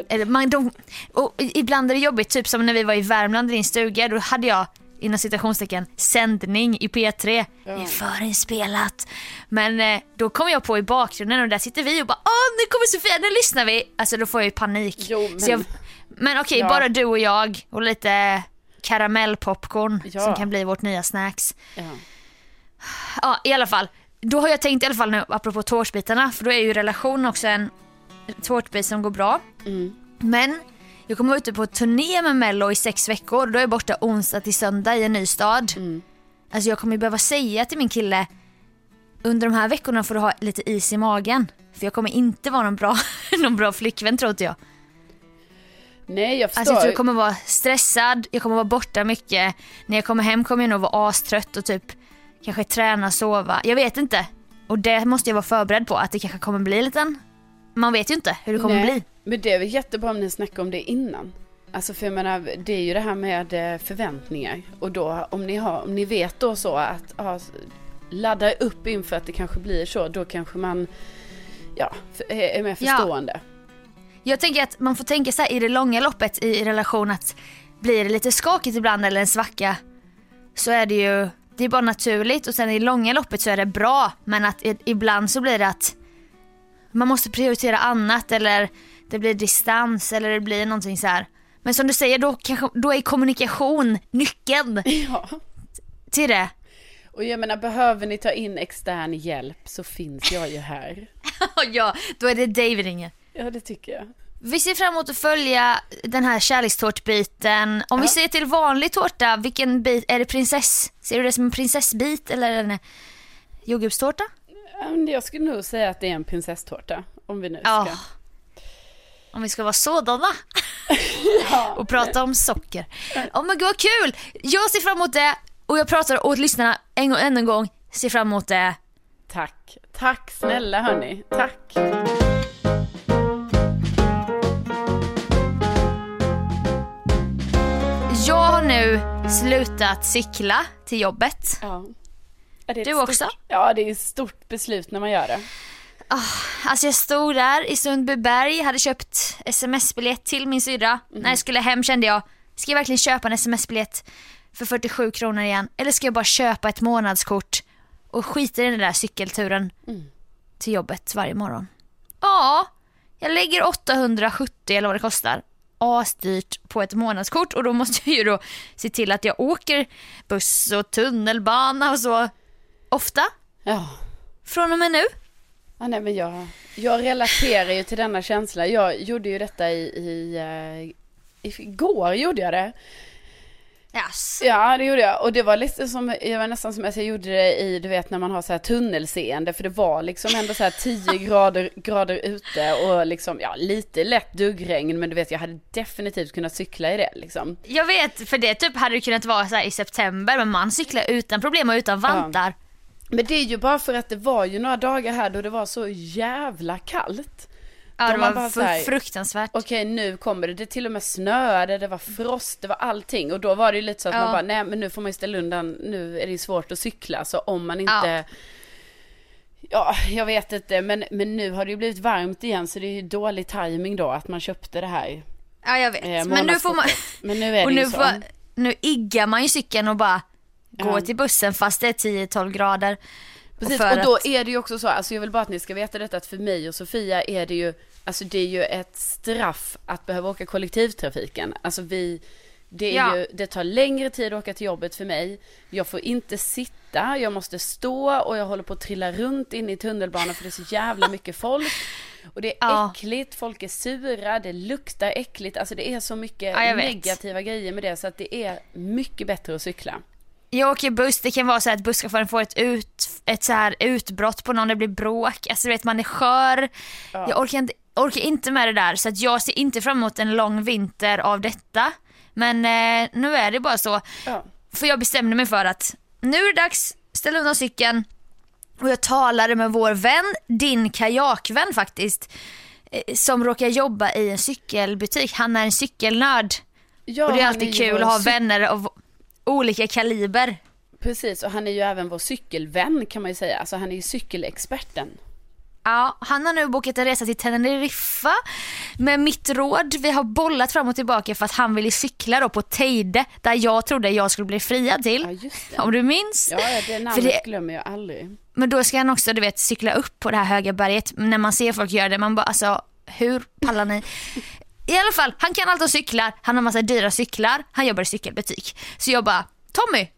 Eller man, de, och ibland är det jobbigt, typ som när vi var i Värmland i din stuga. Då hade jag inom citationstecken sändning i P3. Ja. Det är förinspelat. Men eh, då kom jag på i bakgrunden och där sitter vi och bara åh nu kommer Sofia, nu lyssnar vi. Alltså då får jag ju panik. Jo, men jag, men okej, ja. bara du och jag och lite karamellpopcorn ja. som kan bli vårt nya snacks. Ja. ja, i alla fall. Då har jag tänkt i alla fall nu, apropå tårtbitarna, för då är ju relation också en tårtbit som går bra. Mm. Men jag kommer vara ute på turné med Mello i sex veckor. Då är jag borta onsdag till söndag i en ny stad. Mm. Alltså jag kommer behöva säga till min kille under de här veckorna får du ha lite is i magen. För jag kommer inte vara någon bra, någon bra flickvän tror inte jag. Nej jag förstår. Alltså jag tror jag kommer vara stressad, jag kommer vara borta mycket. När jag kommer hem kommer jag nog vara astrött och typ kanske träna, sova. Jag vet inte. Och det måste jag vara förberedd på att det kanske kommer bli en liten... Man vet ju inte hur det kommer Nej, bli. Men det är väl jättebra om ni snackar om det innan. Alltså för jag menar, det är ju det här med eh, förväntningar. Och då om ni, har, om ni vet då så att ja, ladda upp inför att det kanske blir så, då kanske man ja, är mer förstående. Ja. Jag tänker att man får tänka så här i det långa loppet i relation att blir det lite skakigt ibland eller en svacka så är det ju, det är bara naturligt och sen i långa loppet så är det bra men att ibland så blir det att man måste prioritera annat eller det blir distans eller det blir någonting så här. Men som du säger då, kanske, då är kommunikation nyckeln ja. till det. Och jag menar behöver ni ta in extern hjälp så finns jag ju här. ja, då är det David ringer. Ja, det tycker jag. Vi ser fram emot att följa den här kärlekstårtbiten. Om ja. vi ser till vanlig tårta, vilken bit, är det prinsess? Ser du det som en prinsessbit eller en jordgubbstårta? Jag skulle nog säga att det är en prinsesstårta. Om vi nu ska. Ja. Om vi ska vara sådana. ja. och prata om socker. Oh men gud vad kul! Jag ser fram emot det och jag pratar åt lyssnarna en, än en gång. Ser fram emot det. Tack. Tack snälla hörni. Tack. Nu slutat cykla till jobbet. Ja. du stort, också? Ja, det är ett stort beslut när man gör det. Oh, alltså jag stod där i Sundbyberg, hade köpt sms-biljett till min syrra. Mm. När jag skulle hem kände jag, ska jag verkligen köpa en sms-biljett för 47 kronor igen? Eller ska jag bara köpa ett månadskort och skita i den där cykelturen mm. till jobbet varje morgon? Ja, jag lägger 870 eller vad det kostar asdyrt på ett månadskort och då måste jag ju då se till att jag åker buss och tunnelbana och så ofta. Ja. Från och med nu. Ja, nej, men jag, jag relaterar ju till denna känsla. Jag gjorde ju detta i, i, uh, igår gjorde jag det. Yes. Ja det gjorde jag och det var lite som, jag var nästan som att jag gjorde det i, du vet när man har så här tunnelseende för det var liksom ändå så här 10 grader, grader ute och liksom, ja lite lätt duggregn men du vet jag hade definitivt kunnat cykla i det liksom. Jag vet, för det typ hade det kunnat vara så i september men man cyklar utan problem och utan vantar. Ja. Men det är ju bara för att det var ju några dagar här då det var så jävla kallt. Ja det var här, fruktansvärt. Okej okay, nu kommer det, det till och med snöade, det var frost, det var allting. Och då var det ju lite så att ja. man bara, nej men nu får man ju ställa undan, nu är det ju svårt att cykla. Så om man inte ja. Ja, jag vet inte, men, men nu har det ju blivit varmt igen så det är ju dålig timing då att man köpte det här. Ja, jag vet. Eh, men nu får man... Men nu är och det nu ju så. Får, nu iggar man ju cykeln och bara går ja. till bussen fast det är 10-12 grader. Precis, och, och då att... är det ju också så, alltså jag vill bara att ni ska veta detta att för mig och Sofia är det ju, alltså det är ju ett straff att behöva åka kollektivtrafiken. Alltså vi, det, är ja. ju, det tar längre tid att åka till jobbet för mig. Jag får inte sitta, jag måste stå och jag håller på att trilla runt inne i tunnelbanan för det är så jävla mycket folk. Och det är ja. äckligt, folk är sura, det luktar äckligt, alltså det är så mycket ja, negativa grejer med det så att det är mycket bättre att cykla. Jag åker buss, det kan vara så att busschauffören får ett, ut, ett så här utbrott på någon, det blir bråk, alltså du vet man är skör. Ja. Jag orkar inte, orkar inte med det där så att jag ser inte fram emot en lång vinter av detta. Men eh, nu är det bara så. Ja. För jag bestämde mig för att nu är det dags, ställa undan cykeln. Och jag talade med vår vän, din kajakvän faktiskt, eh, som råkar jobba i en cykelbutik. Han är en cykelnörd. Ja, och det är alltid kul att ha vänner av olika kaliber. Precis, och han är ju även vår cykelvän kan man ju säga. Alltså han är ju cykelexperten. Ja, han har nu bokat en resa till Teneriffa med mitt råd. Vi har bollat fram och tillbaka för att han ville cykla då på Teide där jag trodde jag skulle bli friad till. Ja, om du minns. Ja, det namnet det... glömmer jag aldrig. Men då ska han också du vet cykla upp på det här höga berget. När man ser folk göra det, man bara alltså hur pallar ni? I alla fall, han kan allt om cyklar, han har massa dyra cyklar, han jobbar i cykelbutik. Så jag bara, Tommy,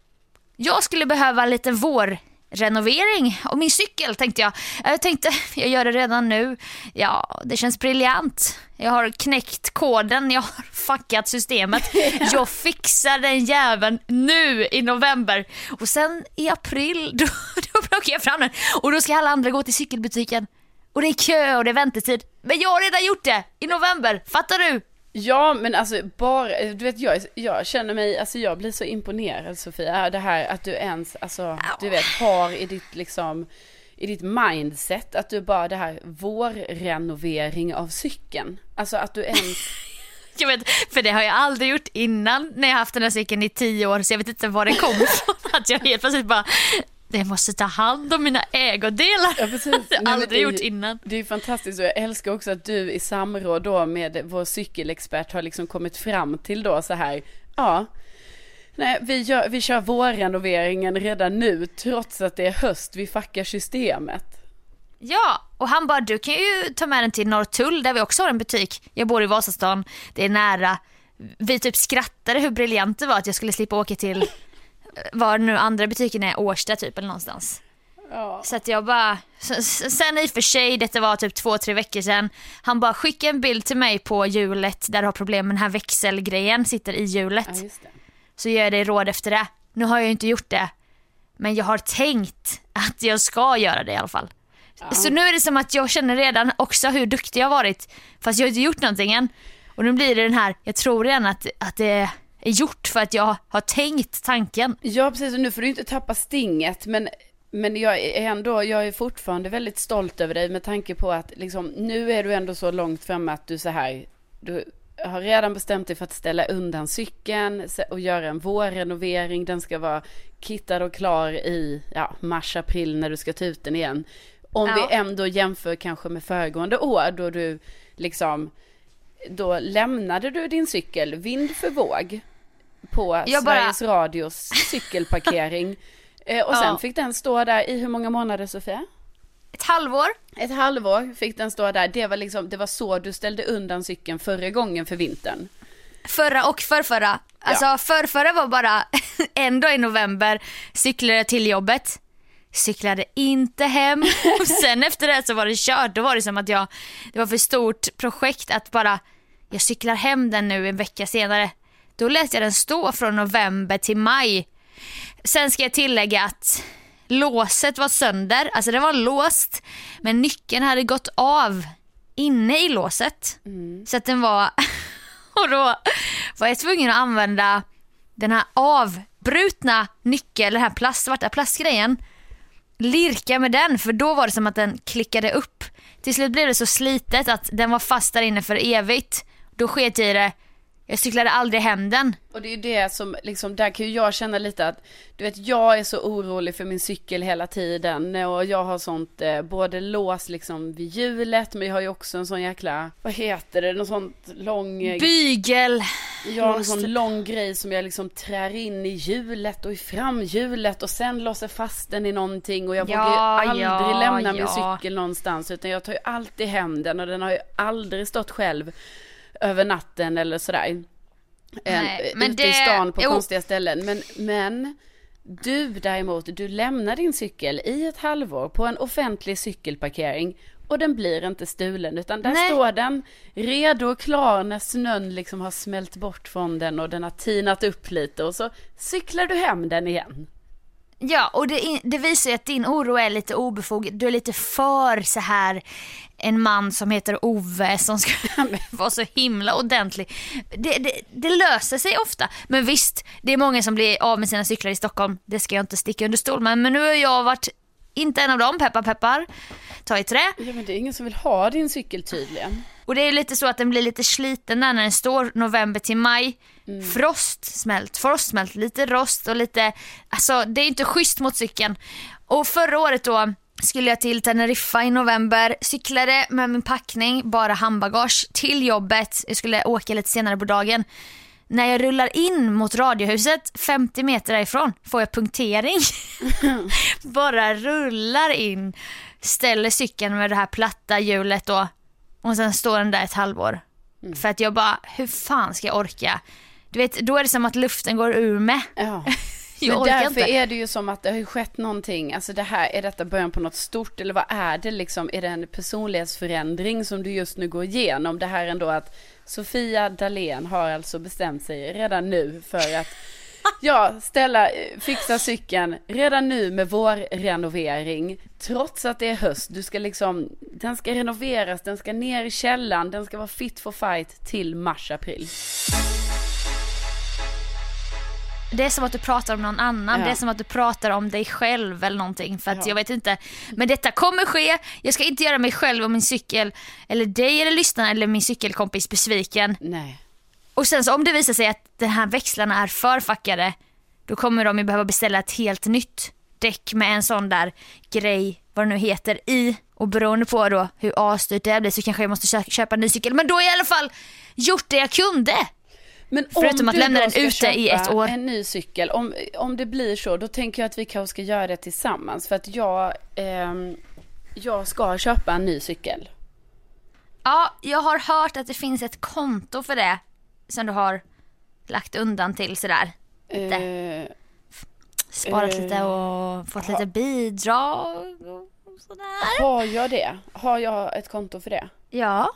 jag skulle behöva lite vår renovering av min cykel tänkte jag. Jag tänkte, jag gör det redan nu. Ja, det känns briljant. Jag har knäckt koden, jag har fuckat systemet. Jag fixar den jäveln nu i november. Och sen i april, då, då plockar jag fram den. Och då ska alla andra gå till cykelbutiken. Och det är kö och det är väntetid. Men jag har redan gjort det i november, fattar du? Ja, men alltså bara, du vet jag, jag känner mig, alltså jag blir så imponerad Sofia. Det här att du ens, alltså du vet har i ditt liksom, i ditt mindset att du bara det här vårrenovering av cykeln. Alltså att du ens Jag vet, för det har jag aldrig gjort innan när jag haft den här cykeln i tio år så jag vet inte var det kom ifrån. Att jag helt plötsligt bara, jag måste ta hand om mina ägodelar. Ja, precis. det har jag aldrig gjort innan. Det är fantastiskt och jag älskar också att du i samråd då med vår cykelexpert har liksom kommit fram till då så här, ja, nej vi, gör, vi kör vårrenoveringen redan nu trots att det är höst, vi fuckar systemet. Ja, och han bara du kan ju ta med den till Norrtull där vi också har en butik. Jag bor i Vasastan, det är nära. Vi typ skrattade hur briljant det var att jag skulle slippa åka till var nu andra butiken är, Årsta typ eller någonstans. Ja. Så att jag bara, sen i och för sig, detta var typ två, tre veckor sedan. Han bara skicka en bild till mig på hjulet där du har problem med den här växelgrejen sitter i hjulet. Ja, så gör jag dig råd efter det. Nu har jag ju inte gjort det. Men jag har tänkt att jag ska göra det i alla fall. Ja. Så nu är det som att jag känner redan också hur duktig jag har varit. Fast jag har inte gjort någonting än. Och nu blir det den här, jag tror redan att, att det är gjort för att jag har tänkt tanken. Ja precis, och nu får du inte tappa stinget men men jag är ändå, jag är fortfarande väldigt stolt över dig med tanke på att liksom, nu är du ändå så långt framme att du så här, du har redan bestämt dig för att ställa undan cykeln och göra en vårrenovering. Den ska vara kittad och klar i ja, mars, april när du ska ta ut den igen. Om ja. vi ändå jämför kanske med föregående år då du liksom, då lämnade du din cykel vind för våg på jag Sveriges bara... Radios cykelparkering. eh, och sen ja. fick den stå där i hur många månader Sofia? Ett halvår. Ett halvår fick den stå där. Det var liksom, det var så du ställde undan cykeln förra gången för vintern. Förra och förrförra. Alltså ja. förrförra var bara en dag i november, cyklade till jobbet, cyklade inte hem och sen efter det så var det kört. Då var det som att jag, det var för stort projekt att bara, jag cyklar hem den nu en vecka senare. Då lät jag den stå från november till maj. Sen ska jag tillägga att låset var sönder, alltså det var låst men nyckeln hade gått av inne i låset. Mm. Så att den var, och då var jag tvungen att använda den här avbrutna nyckeln, den här plast, svarta plastgrejen. Lirka med den för då var det som att den klickade upp. Till slut blev det så slitet att den var fast där inne för evigt. Då sket jag i det jag cyklade aldrig hem den. Och det är ju det som, liksom, där kan ju jag känna lite att, du vet jag är så orolig för min cykel hela tiden och jag har sånt, eh, både lås liksom vid hjulet men jag har ju också en sån jäkla, vad heter det, någon sånt lång... Eh, Bygel! Jag har en sån lång grej som jag liksom trär in i hjulet och i framhjulet och sen låser fast den i någonting och jag ja, vågar ju aldrig ja, lämna ja. min cykel någonstans utan jag tar ju alltid hem den och den har ju aldrig stått själv över natten eller sådär. Nej, men ute det... i stan på jo. konstiga ställen. Men, men du däremot, du lämnar din cykel i ett halvår på en offentlig cykelparkering och den blir inte stulen utan där Nej. står den redo och klar när snön liksom har smält bort från den och den har tinat upp lite och så cyklar du hem den igen. Ja, och det, det visar ju att din oro är lite obefogad. Du är lite för så här en man som heter Ove som ska vara så himla ordentlig. Det, det, det, löser sig ofta. Men visst, det är många som blir av med sina cyklar i Stockholm. Det ska jag inte sticka under stol med. Men nu har jag varit inte en av dem, peppar peppar. Ta i trä. Ja men det är ingen som vill ha din cykel tydligen. Och det är lite så att den blir lite sliten där när den står november till maj. Mm. Frostsmält, frostsmält, lite rost och lite, alltså det är inte schysst mot cykeln. Och förra året då skulle jag till Teneriffa i november, cyklade med min packning, bara handbagage, till jobbet. Jag skulle åka lite senare på dagen. När jag rullar in mot radiohuset 50 meter därifrån får jag punktering. bara rullar in, ställer cykeln med det här platta hjulet då och sen står den där ett halvår. Mm. För att jag bara, hur fan ska jag orka? Du vet, då är det som att luften går ur mig. Ja. Men därför inte. är det ju som att det har skett någonting, alltså det här, är detta början på något stort eller vad är det liksom, är det en personlighetsförändring som du just nu går igenom? Det här ändå att Sofia Dalén har alltså bestämt sig redan nu för att Ja, ställa, fixa cykeln redan nu med vår renovering. Trots att det är höst. Du ska liksom, den ska renoveras, den ska ner i källan, den ska vara fit for fight till mars-april. Det är som att du pratar om någon annan, ja. det är som att du pratar om dig själv eller någonting för att ja. jag vet inte. Men detta kommer ske, jag ska inte göra mig själv och min cykel, eller dig eller lyssnarna eller min cykelkompis besviken. Nej. Och sen så om det visar sig att de här växlarna är för fuckade, då kommer de ju behöva beställa ett helt nytt däck med en sån där grej, vad det nu heter, i. Och beroende på då hur asdyrt det blir så kanske jag måste köpa en ny cykel. Men då har jag i alla fall gjort det jag kunde. Men Förutom att lämna den ute i ett år. en ny cykel, om, om det blir så, då tänker jag att vi kanske ska göra det tillsammans. För att jag, eh, jag ska köpa en ny cykel. Ja, jag har hört att det finns ett konto för det som du har lagt undan till sådär. Lite. Eh, Sparat eh, lite och fått ha, lite bidrag och sådär. Har jag det? Har jag ett konto för det? Ja.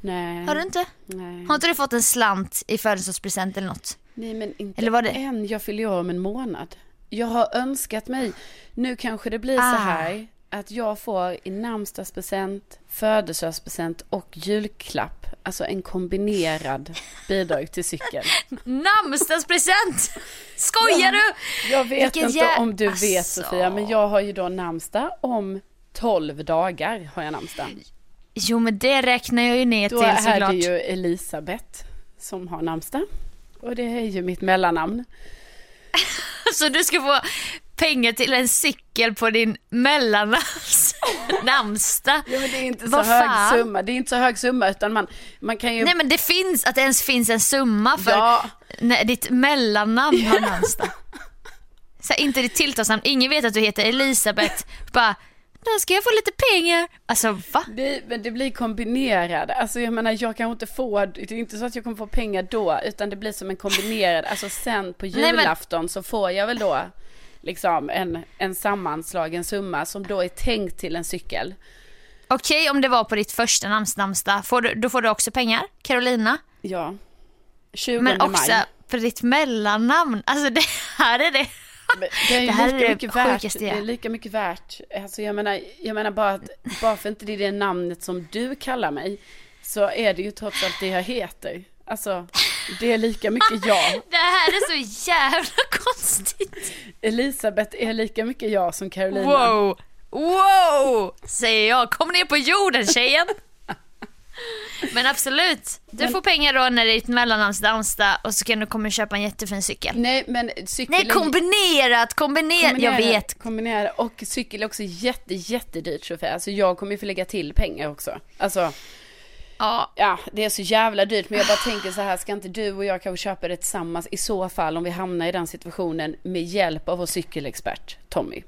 Nej. Har du inte? Nej. Har inte du fått en slant i födelsedagspresent eller något? Nej men inte eller var det? än. Jag fyller år om en månad. Jag har önskat mig, nu kanske det blir ah. så här att jag får i namnsdagspresent, födelsedagspresent och julklapp. Alltså en kombinerad bidrag till cykeln. Namnsdagspresent! Skojar du? Jag vet Vilken inte om du alltså... vet Sofia, men jag har ju då namnsdag om 12 dagar har jag namnsdag. Jo men det räknar jag ju ner till såklart. Då är det ju Elisabeth som har namnsdag. Och det är ju mitt mellannamn. Så du ska få pengar till en cykel på din mellannamns namnsdag. Ja men det är inte så Vad hög fan? summa, det är inte så hög summa utan man, man kan ju... Nej men det finns, att det ens finns en summa för ja. när ditt mellannamn har namnsdag. Så inte ditt tilltalsnamn, ingen vet att du heter Elisabeth, bara då ska jag få lite pengar. Alltså va? Det, men det blir kombinerad. Alltså jag menar jag kan inte få, det är inte så att jag kommer få pengar då, utan det blir som en kombinerad, alltså sen på julafton Nej, men... så får jag väl då liksom en, en sammanslagen summa som då är tänkt till en cykel. Okej, om det var på ditt första namnsdag, får då får du också pengar? Carolina? Ja. 20 Men också maj. på ditt mellannamn, alltså det här är det det är, det här lika är mycket värt. Det är lika mycket värt. Alltså jag menar, jag menar bara att bara för inte det är det namnet som du kallar mig så är det ju trots allt det jag heter. Alltså, det är lika mycket jag. Det här är så jävla konstigt. Elisabeth är lika mycket jag som Carolina. Wow, wow, säger jag. Kom ner på jorden tjejen. Men absolut, du men, får pengar då när det är ditt mellannamnsdag och så kan du komma och köpa en jättefin cykel. Nej men cykel Nej kombinerat, kombinerat, jag vet. Kombinerat och cykel är också jätte jättedyrt Sofia. Alltså jag kommer ju få lägga till pengar också. Alltså Ja. ja, det är så jävla dyrt men jag bara tänker så här, ska inte du och jag kanske köpa det tillsammans i så fall om vi hamnar i den situationen med hjälp av vår cykelexpert Tommy?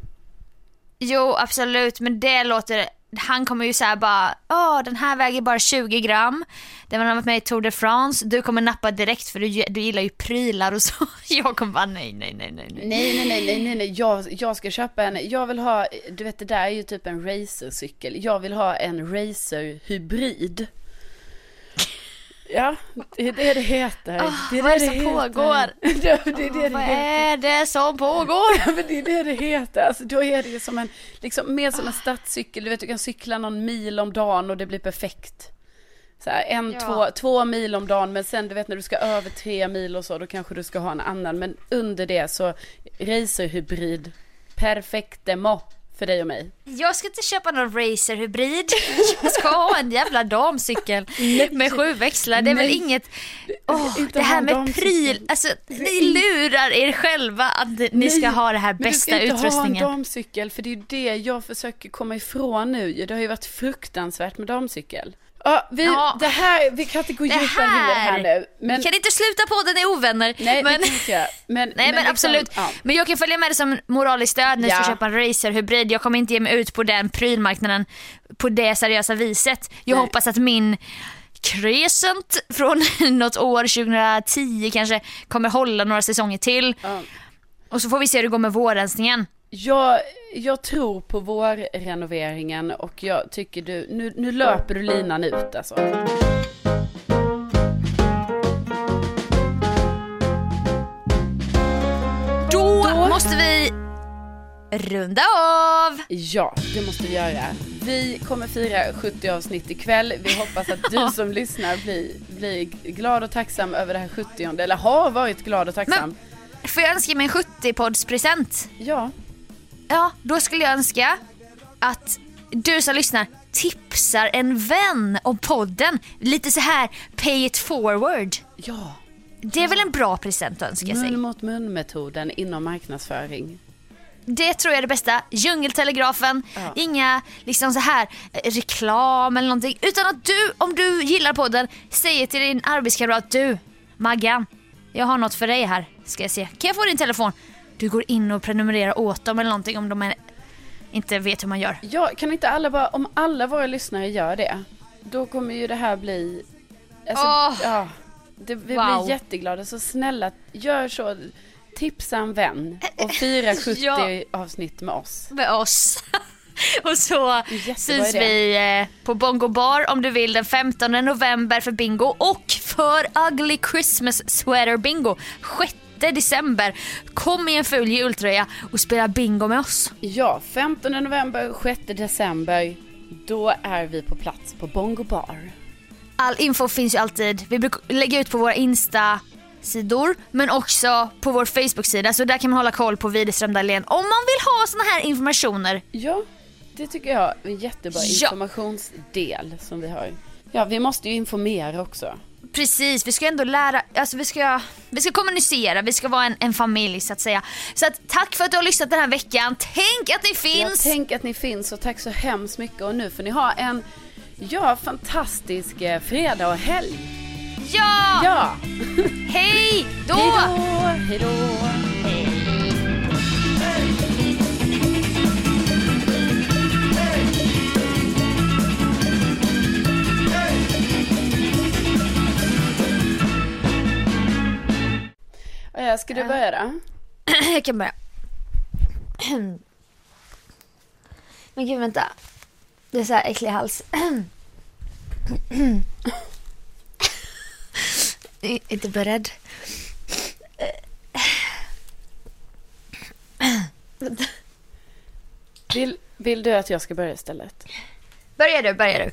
Jo absolut men det låter han kommer ju säga bara, åh den här väger bara 20 gram. Den har varit med i Tour de France, du kommer nappa direkt för du, du gillar ju prylar och så. Jag kommer bara nej, nej, nej, nej. Nej, nej, nej, nej, nej, nej. Jag, jag ska köpa en, jag vill ha, du vet det där är ju typ en racercykel. Jag vill ha en racerhybrid. Ja, det är det det heter. Oh, det är vad det det som heter. pågår? det, är det oh, det vad är det som pågår? Ja, men det är det det heter. Alltså, då är det som en, liksom mer som en stadscykel. Du vet, du kan cykla någon mil om dagen och det blir perfekt. Så här, en, ja. två, två mil om dagen, men sen du vet när du ska över tre mil och så, då kanske du ska ha en annan. Men under det så racerhybrid, perfektemo för dig och mig. Jag ska inte köpa någon racer hybrid. Jag ska ha en jävla damcykel med sju växlar. Det är väl Nej. inget... Åh, Inte det här med pryl. Alltså, ni lurar er själva att ni ska Nej, ha det här Men du bästa ska inte ha en utrustningen. damcykel, för det är ju det jag försöker komma ifrån nu. Det har ju varit fruktansvärt med damcykel. Ja, vi, Ja. det här, vi kan inte gå Det djupare in i det här nu. Men, Vi kan inte sluta på den är ovänner. nej, men... det kan inte. Men, Nej men, liksom, absolut. ja. Men jag kan följa med dig som moraliskt stöd när du ska köpa en racer hybrid. Jag kommer inte ge mig ut på den prylmarknaden på det seriösa viset. Jag Nej. hoppas att min Crescent från något år, 2010 kanske, kommer hålla några säsonger till. Och så får vi se hur det går med vårrensningen. Jag, jag tror på vårrenoveringen och jag tycker du, nu, nu löper du linan ut alltså. Då, Då- måste vi runda av. Ja, det måste vi göra. Vi kommer fira 70 avsnitt ikväll. Vi hoppas att du som lyssnar blir, blir glad och tacksam över det här 70 eller har varit glad och tacksam. Får jag önska mig en 70-poddspresent? Ja, Ja, då skulle jag önska att du som lyssnar tipsar en vän om podden. Lite så här pay it forward. ja. Det är väl en bra present att önska sig? Mun mot mun metoden inom marknadsföring. Det tror jag är det bästa. Djungeltelegrafen, Ja. inga liksom så här reklam eller någonting. Utan att du, om du gillar podden, säger till din arbetskamrat du, Maggan, jag har något för dig här. Ska jag se. Kan jag få din telefon? Du går in och prenumererar åt dem eller någonting om de är, inte vet hur man gör. Ja, kan inte alla bara, om alla våra lyssnare gör det, då kommer ju det här bli, alltså, Åh. ja, det, vi Wow. blir jätteglada. Så snälla, gör så, tipsa en vän och fira 70 Ja. avsnitt med oss. med oss. Och så syns vi eh, på Bongo Bar om du vill den 15 november för bingo och för Ugly Christmas Sweater Bingo 6 december. Kom i en ful jultröja och spela bingo med oss. Ja, 15 november, 6 december, då är vi på plats på Bongo Bar. All info finns ju alltid. Vi brukar lägga ut på våra Insta-sidor men också på vår Facebook-sida så där kan man hålla koll på Widerström Dahlén om man vill ha såna här informationer. Ja, det tycker jag är en jättebra Ja. informationsdel som vi har. Ja, vi måste ju informera också. Precis, vi ska ändå lära, alltså vi ska, vi ska kommunicera, vi ska vara en, en familj så att säga. Så att, tack för att du har lyssnat den här veckan. Tänk att ni finns! tänk att ni finns och tack så hemskt mycket och nu får ni ha en, ja, fantastisk eh, fredag och helg. Ja! Ja, Hej då! hej då, hej då. Ska du börja då? Jag kan börja. Men gud vänta. Det är så här äcklig hals. Inte beredd. Vill, vill du att jag ska börja istället? Börja du, börja du.